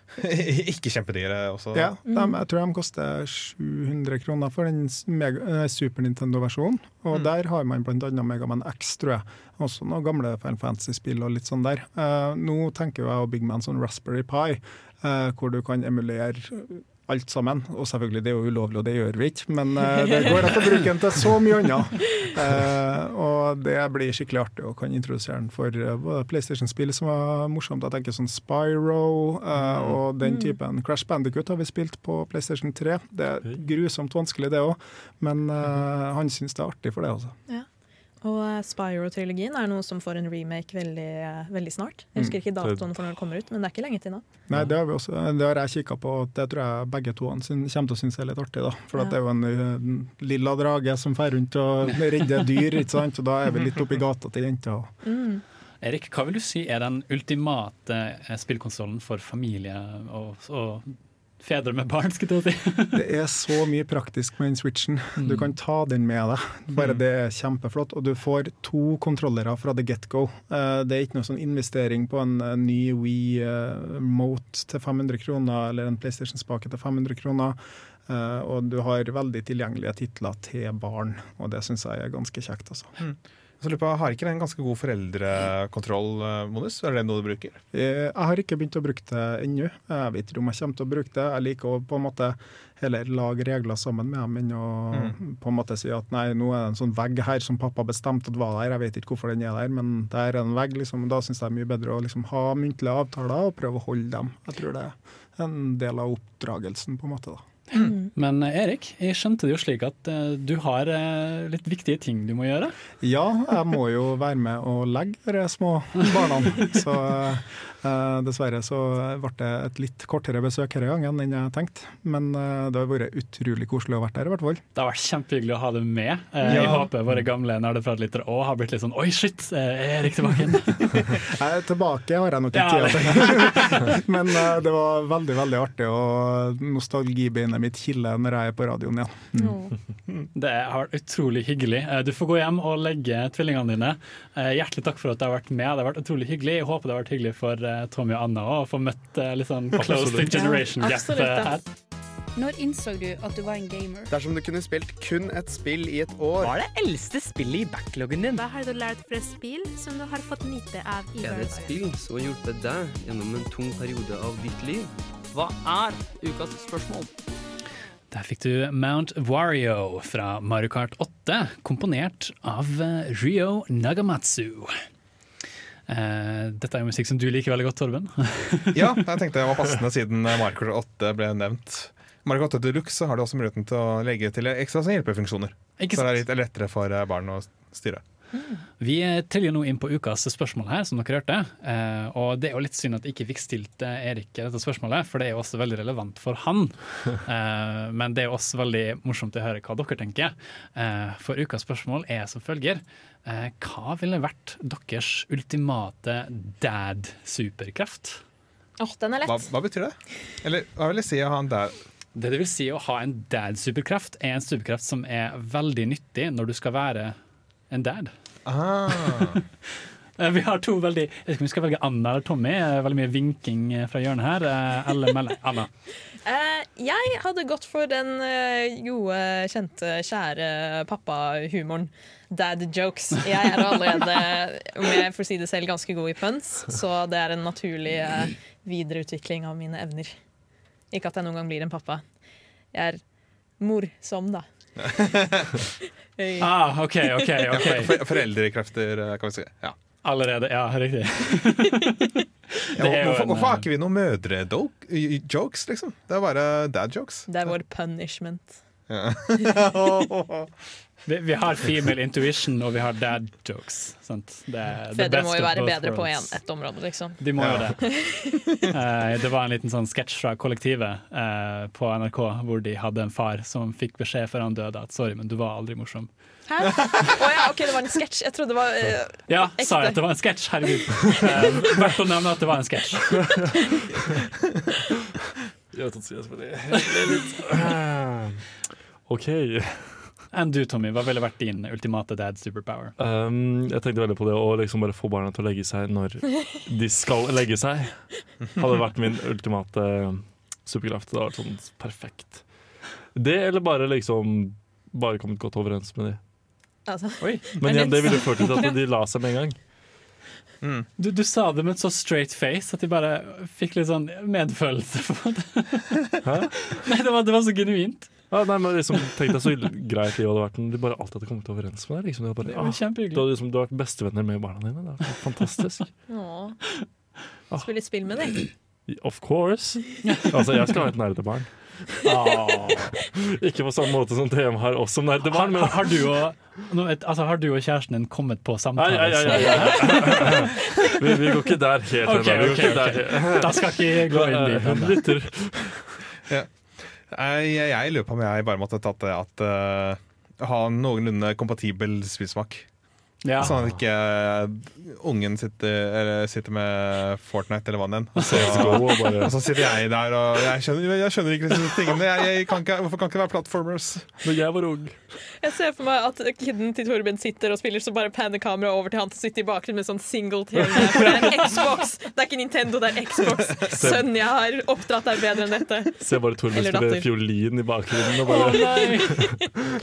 ikke kjempedyre også. Ja, de, jeg tror de koster 700 kroner for den mega, eh, Super Nintendo-versjonen. Og der har man bl.a. Megaman X, tror jeg. Også noen gamle Final Fantasy-spill og litt sånn der. Uh, nå tenker jeg å bygge meg en sånn Raspberry Pi, Uh, hvor du kan emulere alt sammen. Og selvfølgelig, det er jo ulovlig, og det gjør vi ikke, men eh, det går an å bruke den til så mye annet. Eh, og det blir skikkelig artig å kan introdusere den for eh, både PlayStation-spill som var morsomt. Jeg tenker sånn Spyro eh, og den typen. Crash Bandicoot har vi spilt på PlayStation 3. Det er grusomt vanskelig, det òg, men eh, han syns det er artig for det, altså. Og eh, Spyro-trilogien er noe som får en remake veldig, eh, veldig snart. Jeg husker ikke datoen for når det kommer ut, men det er ikke lenge til nå. Nei, det har, vi også, det har jeg kikka på, og det tror jeg begge to kommer til å synes er litt artig. da. For at det er jo en, en lilla drage som fer rundt og redder dyr, ikke sant? og da er vi litt oppi gata til jenta. Mm. Erik, hva vil du si er den ultimate eh, spillkonsollen for familie og, og fedre med barn? skulle jeg si? Det er så mye praktisk med den switchen. Du kan ta den med deg. Bare det er kjempeflott. Og du får to kontrollere fra the get-go. Eh, Det er ikke noe sånn investering på en ny Wii eh, Mote til 500 kroner, eller en PlayStation-spake til 500 kroner. Eh, Og du har veldig tilgjengelige titler til barn, og det syns jeg er ganske kjekt. altså. Så lurer på, Har ikke den ganske god foreldrekontroll-modus? Er det noe du bruker? Eh, Jeg har ikke begynt å bruke det ennå. Jeg vet ikke om jeg kommer til å bruke det. Jeg liker å på en måte heller lage regler sammen med dem enn å på en måte si at nei, nå er det en sånn vegg her som pappa bestemte at var der, jeg vet ikke hvorfor den er der, men der er en vegg. liksom. Da syns jeg det er mye bedre å liksom ha muntlige avtaler og prøve å holde dem. Jeg tror det er en del av oppdragelsen, på en måte. da. Men eh, Erik, jeg skjønte det jo slik at eh, du har eh, litt viktige ting du må gjøre. Ja, jeg må jo være med og legge de små barna. Så dessverre så ble det et litt kortere besøk denne gangen enn jeg tenkte. Men eh, det har vært utrolig koselig å være der, i hvert fall. Det har vært kjempehyggelig å ha deg med. Jeg Jeg håper våre gamle nerdepratlyttere òg har blitt litt sånn Oi, shit, eh, er Erik tilbake tilbake har jeg nok ikke Ja, tida til. Men eh, det var veldig, veldig artig, og nostalgibeinet mitt kiler når jeg er på radioen igjen. Det har vært utrolig hyggelig. Eh, Du får gå hjem og legge tvillingene dine. Eh, Hjertelig takk for at du har vært med. Det har vært utrolig hyggelig. Jeg håper det har vært hyggelig for eh, Tommy og Anna å få møtt eh, litt sånn close to generation Ja, gap her. Når innså du at du var en gamer? Dersom du kunne spilt kun et spill i et år Hva er det eldste spillet i backloggen din? Hva har du lært fra spill som du har fått nyte av i Er det et spill som har hjulpet deg gjennom en tung periode av ditt liv? Hva er ukas spørsmål? Der fikk du Mount Wario fra Mario Kart 8, komponert av eh, Ryo Nagamatsu. Eh, dette er jo musikk som du liker veldig godt, Torben. Ja, jeg tenkte det var passende siden Marker 8 ble nevnt. Marker Kart 8 Deluxe har du også muligheten til å legge til ekstra hjelpefunksjoner. Så det er litt lettere for eh, barn å styre. Vi triller nå inn på ukas spørsmål her, som dere hørte. Eh, og det er jo litt synd at jeg ikke fikk stilt eh, Erik dette spørsmålet, for det er jo også veldig relevant for han. Eh, men det er jo også veldig morsomt å høre hva dere tenker. Eh, for ukas spørsmål er som følger. Hva ville vært deres ultimate dad-superkraft? Åh, den er lett. hva betyr det? Eller hva vil jeg si å ha en dad? Det det vil si å ha en dad-superkraft, er en superkraft som er veldig nyttig når du skal være en dad. Ah. Eh, Vi har to veldig Jeg vet ikke om vi skal velge Anna eller Tommy. Eh, Veldig mye vinking eh, fra hjørnet her. Eller Melle. Anna. Uh, jeg hadde gått for den gode, kjente, kjære pappahumoren. Dad jokes. Jeg er allerede, om jeg får si det selv, ganske god i puns, så det er en naturlig uh, videreutvikling av mine evner. Ikke at jeg noen gang blir en pappa. Jeg er morsom, da. Ah, OK, OK. ok For, foreldrekrefter, eh, kan vi si. Ja. Allerede. Ja, riktig. Ja, Det er jo hvorfor, en, hvorfor har eh, ikke vi noen mødre-jokes, liksom? Det er bare dad-jokes. Det er vår punishment. Vi, vi har female intuition, og vi har dad jokes. Sant? Det, Fedre må jo være bedre på en, ett område, liksom. De må jo det. uh, det var en liten sånn sketsj fra Kollektivet uh, på NRK hvor de hadde en far som fikk beskjed før han døde at sorry, men du var aldri morsom. Hæ? Oh, ja, OK, det var en sketsj. Jeg trodde det var uh, Ja, Ekte. sa jeg at det var en sketsj? Herregud. Uh, Verdt å nevne at det var en sketsj. Jeg vet ikke, jeg OK. Enn du, Tommy, hva ville vært din ultimate dad superpower? Um, jeg tenkte veldig på det å liksom bare få barna til å legge seg når de skal legge seg. Hadde vært min ultimate superkraft. Det hadde vært sånn perfekt. Det, eller bare liksom Bare kommet godt overens med de. altså. Men igjen, det ville ført til at de la seg med en gang. Du, du sa det med et så straight face at de bare fikk litt sånn medfølelse for det. Hæ? Nei, det var, det var så genuint. Ja, nei, men liksom, Tenk deg så greit livet hadde vært om de bare alltid hadde kommet overens med deg. Liksom, de hadde bare, Det var ah, du, hadde liksom, du vært bestevenner med barna dine. Det er helt fantastisk. Åh. Spille spill med deg. Of course. Altså, jeg skal ha et nerdebarn. Ikke på samme måte som TM har oss som Har, nerdebarn, men har, du og, altså, har du og kjæresten din kommet på samtale? nei, nei, nei. Vi, vi går ikke der helt ennå. Okay, okay. Da skal ikke jeg gå inn dit Lytter. Ja. Jeg, jeg lurer på om jeg bare måtte tatt det at uh, ha noenlunde kompatibel spillsmak. Ja. Sånn at ikke eh, ungen sitter, eller sitter med Fortnite eller hva det er. Og så, og så sitter jeg der og jeg skjønner, jeg skjønner ikke disse tingene. Jeg, jeg kan ikke, hvorfor kan ikke det være platformers? Når jeg var ung. Jeg ser for meg at kiden til Torben sitter og spiller, så bare panner kameraet over til han som sitter i bakgrunnen med sånn single TV. For det er en Xbox! Det er ikke Nintendo, det er Xbox. Sønnen jeg har oppdratt er bedre enn dette. Se bare Torben spille fiolin i bakgrunnen. Og bare, nei!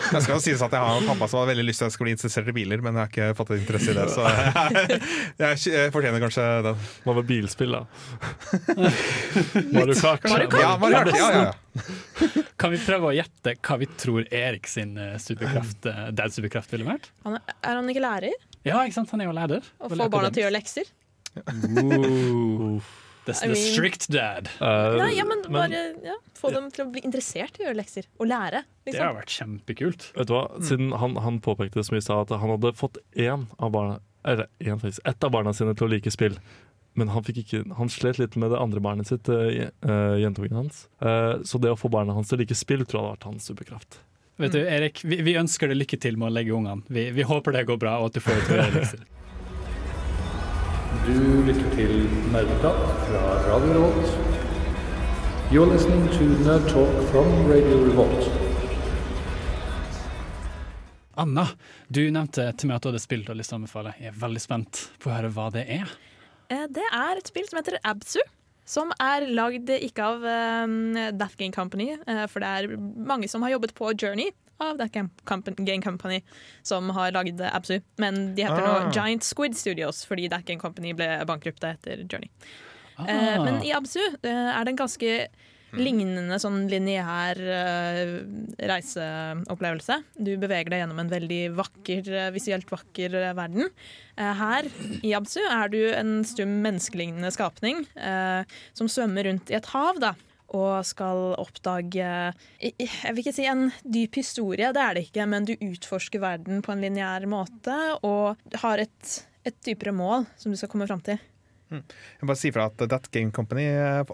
Det skal jo sies at jeg har en pappa som har veldig lyst til at jeg skal bli interessert i biler, men jeg har ikke fått interesse i det. Så jeg, jeg, jeg fortjener kanskje den. Hva med bilspill, da? Mario Kart. Mario Kart. Ja, Mario Kart, ja, ja, ja. Kan vi prøve å gjette hva vi tror Erik sin eh, superkraft, eh, dad superkraft ville vært? Han er, er han ikke lærer? Ja, ikke sant? Han er jo lærer. Og får barna til å gjøre lekser? Ooh. The, I the mean- strict dad. Eh, Nei, ja, men bare ja, få dem til å bli interessert i å gjøre lekser. Og lære, Det har liksom. vært kjempekult. Vet du hva? Siden han, han påpekte det som vi sa at han hadde fått én av barna Eller én faktisk, ett av barna sine til å like spill. Men han, fikk ikke, han slet litt med det andre barnet sitt, uh, jentungen hans. Eh, så det å få barna hans til å like spill, tror jeg hadde vært hans superkraft. Vet du, Erik, vi, vi ønsker deg lykke til med å legge ungene. Vi, vi håper det går bra, og at du får ut lekser. Du lytter til Nerdeprat fra Radio Revolt. You're listening to Nerd Talk from Radio Revolt. Anna, du nevnte til meg at du hadde spilt og lyst til å anbefale. Jeg er veldig spent på å høre hva det er. Eh, Det er et spill som heter Absu. Som er lagd ikke av um, That Game Company, eh, for det er mange som har jobbet på Journey av That Game Company, som har lagd Absu. Men de heter Ah. nå Giant Squid Studios fordi That Game Company ble bankrupt etter Journey. Ah. Eh, men i Absu eh, er det en ganske Lignende sånn lineær eh, reiseopplevelse. Du beveger deg gjennom en veldig vakker, eh, visuelt vakker eh, verden. Her i Absu er du en stum menneskelignende skapning eh, som svømmer rundt i et hav. da og skal oppdage Jeg vil ikke si en dyp historie, det er det ikke, men du utforsker verden på en lineær måte og har et, et dypere mål som du skal komme fram til. Jeg må bare si fra at That Game Company eh,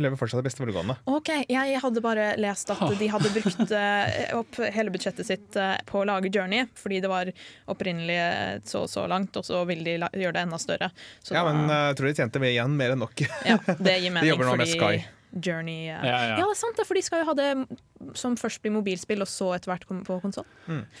lever fortsatt i beste velgående. Ok, Jeg hadde bare lest at de hadde brukt eh, opp hele budsjettet sitt eh, på å lage Journey, fordi det var opprinnelig så og så langt, og så vil de gjøre det enda større. Så Ja, men jeg tror de tjente med igjen mer enn nok. ja, det gir mening, De jobber nå med Sky. Journey Ja, Ja, ja. det er sant, for de skal jo ha det som først blir mobilspill, og så etter hvert på konsoll.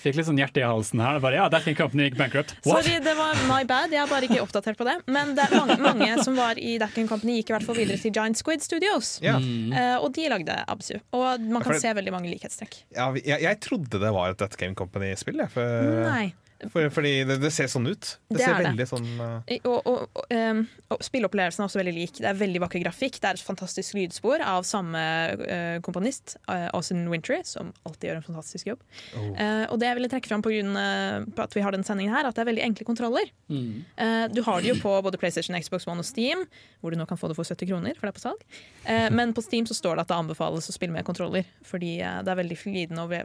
Fikk litt sånn hjerte i halsen her. Bare, ja, That King Company gikk bankrupt. What? Sorry, det var my bad. Jeg er bare ikke oppdatert på det. Men det er mange, mange som var i That Game Company, gikk i hvert fall videre til Giant Squid Studios. Ja. Uh, og de lagde Absu. Og man Ja, for kan det- se veldig mange likhetstrekk. Ja, jeg, jeg trodde det var et That Game Company-spill. jeg, For, Nei. For, fordi det, det ser sånn ut. Det, Det ser veldig det. sånn uh... Og, og, og, um, og spilleopplevelsen er også veldig lik. Det er veldig vakker grafikk. Det er et fantastisk lydspor av samme uh, komponist, uh, Austin Wintry, som alltid gjør en fantastisk jobb. Oh. Eh, og det jeg ville trekke fram på grunn av at vi har den sendingen her, at det er veldig enkle kontroller. Eh, du har det jo på både PlayStation, Xbox One og Steam, hvor du nå kan få det for 70 kroner, for det er på salg. Eh, men på Steam så står det at det anbefales å spille med kontroller, fordi det er veldig glidende,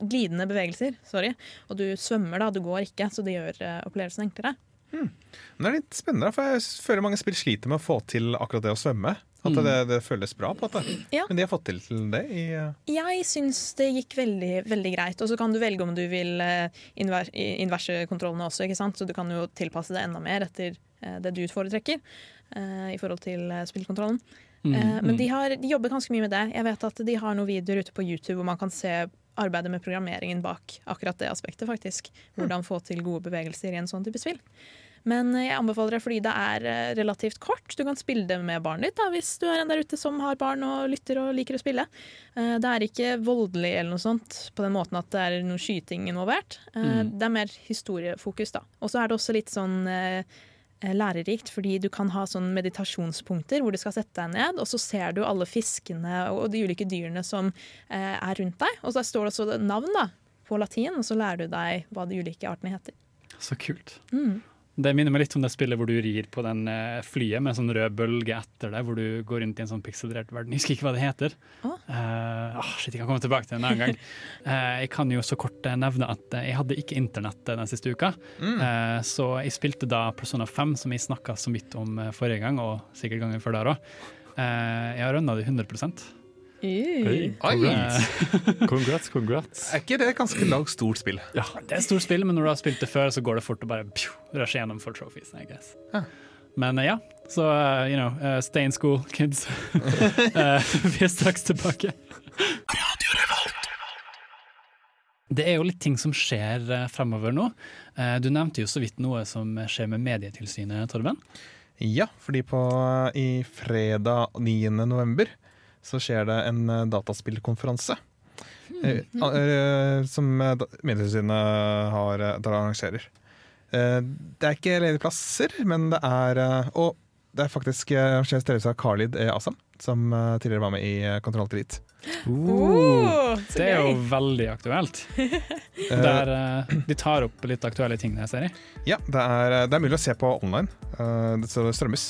glidende bevegelser. Sorry. Og du svømmer, da, du går ikke, så det gjør eh, opplevelsen enklere. Men det er litt spennende, for jeg føler mange spill sliter med å få til akkurat det å svømme. At det, det føles bra, på at. Ja. Men de har fått til det i uh... Jeg syns det gikk veldig, veldig greit. Og så kan du velge om du vil eh, inver inverse kontrollene også, ikke sant? så du kan jo tilpasse det enda mer etter det du foretrekker uh, i forhold til spillkontrollen. Mm, uh, men mm. de, har, de jobber ganske mye med det. Jeg vet at de har noen videoer ute på YouTube hvor man kan se arbeidet med programmeringen bak akkurat det aspektet, faktisk. Hvordan få til gode bevegelser i en sånn type spill. Men eh, jeg anbefaler det fordi det er eh, relativt kort. Du kan spille det med barnet ditt da, hvis du er en der ute som har barn og lytter og liker å spille. Eh, Det er ikke voldelig eller noe sånt på den måten at det er noe skyting involvert. Mm. Det er mer historiefokus, da. Og så er det også litt sånn lærerikt, fordi du kan ha sånn meditasjonspunkter hvor du skal sette deg ned, og så ser du alle fiskene og de ulike dyrene som eh, er rundt deg. Og så står det også navn da, på latin, og så lærer du deg hva de ulike artene heter. Så kult. Mm. Det minner meg litt om det spillet hvor du rir på den eh, flyet med en sånn rød bølge etter deg, hvor du går rundt i en sånn pikselrert verden. Jeg husker ikke hva det heter. Oh. Uh, oh, shit, jeg kan komme tilbake til det en annen gang. Uh, jeg kan jo så kort nevne at jeg hadde ikke internett den siste uka. Mm. uh, så jeg spilte da Persona 5, som jeg snakka så vidt om forrige gang, og sikkert gangen før der òg. jeg har runda det 100 Hey, congrats. congrats, congrats. Er ikke det et ganske lag, stort spill? Ja, det er stort spill, men når du har spilt det før, så går det fort å bare pju, rushe gjennom for trophies, I guess. Ja. Men eh, ja, så uh, you know, uh, stay in school, kids. uh, vi er straks tilbake. Det er jo litt ting som skjer uh, fremover nå. Eh, du nevnte jo så vidt noe som skjer med Medietilsynet, Torben. Ja, fordi på i fredag 9. november så skjer det en eh, dataspillkonferanse. Eh, eh, som eh, da- Medietilsynet har der arrangerer. Eh, det er ikke ledige plasser, men det er Og det er faktisk arrangert ledelse av Khalid. Asam, som tidligere var med i Kontroll til dit. Oh, det er jo veldig aktuelt. Der de tar opp litt aktuelle ting, ser jeg. Ja, det er, det er mulig å se på online, så det strømmes.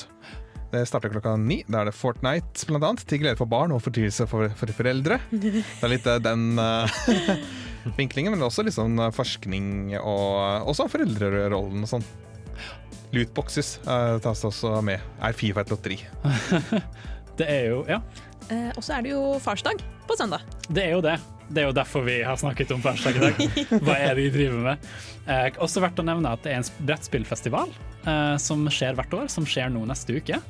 Det starter klokka ni. Da er det Fortnite, blant annet, til glede for barn og fortvilelse for, for foreldre. Det er litt eh, den eh, vinklingen, men også litt sånn eh, forskning og også foreldrerollen og sånn. Lootboxes uh, tas også med. Er Fifa et lotteri? Det er jo Ja. Eh, og så er det jo farsdag på søndag. Det er jo det. Det er jo derfor vi har snakket om farsdag i dag. Hva er det de driver med? Eh, også verdt å nevne at det er en brettspillfestival som skjer hvert år, som skjer nå neste uke,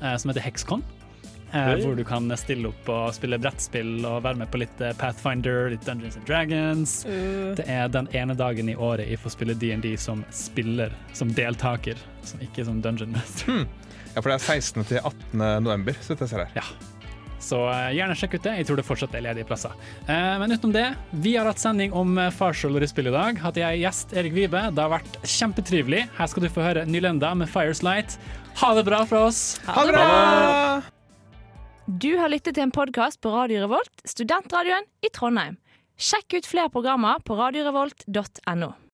eh, som heter Hexcon. Eh, hvor du kan stille opp og spille brettspill og være med på litt eh, Pathfinder, litt Dungeons and Dragons. Uh, Det er den ene dagen i året jeg får spille DND som spiller, som deltaker, som ikke som dungeon master. Ja, for det er 16. til 18. november, så jeg ser her. Ja. Så eh, gjerne sjekk ut det. Jeg tror det fortsatt er ledige plasser. Eh, men utenom det, vi har hatt sending om uh, farsroller i spill i dag. Hatt jeg gjest Erik Vibe. Det har vært kjempetrivelig. Her skal du få høre Nylenda med Fireslight. Ha det bra fra oss. Ha det bra! Du har lyttet til en podkast på Radio Revolt, studentradioen i Trondheim. Sjekk ut flere programmer på radiorevolt.no.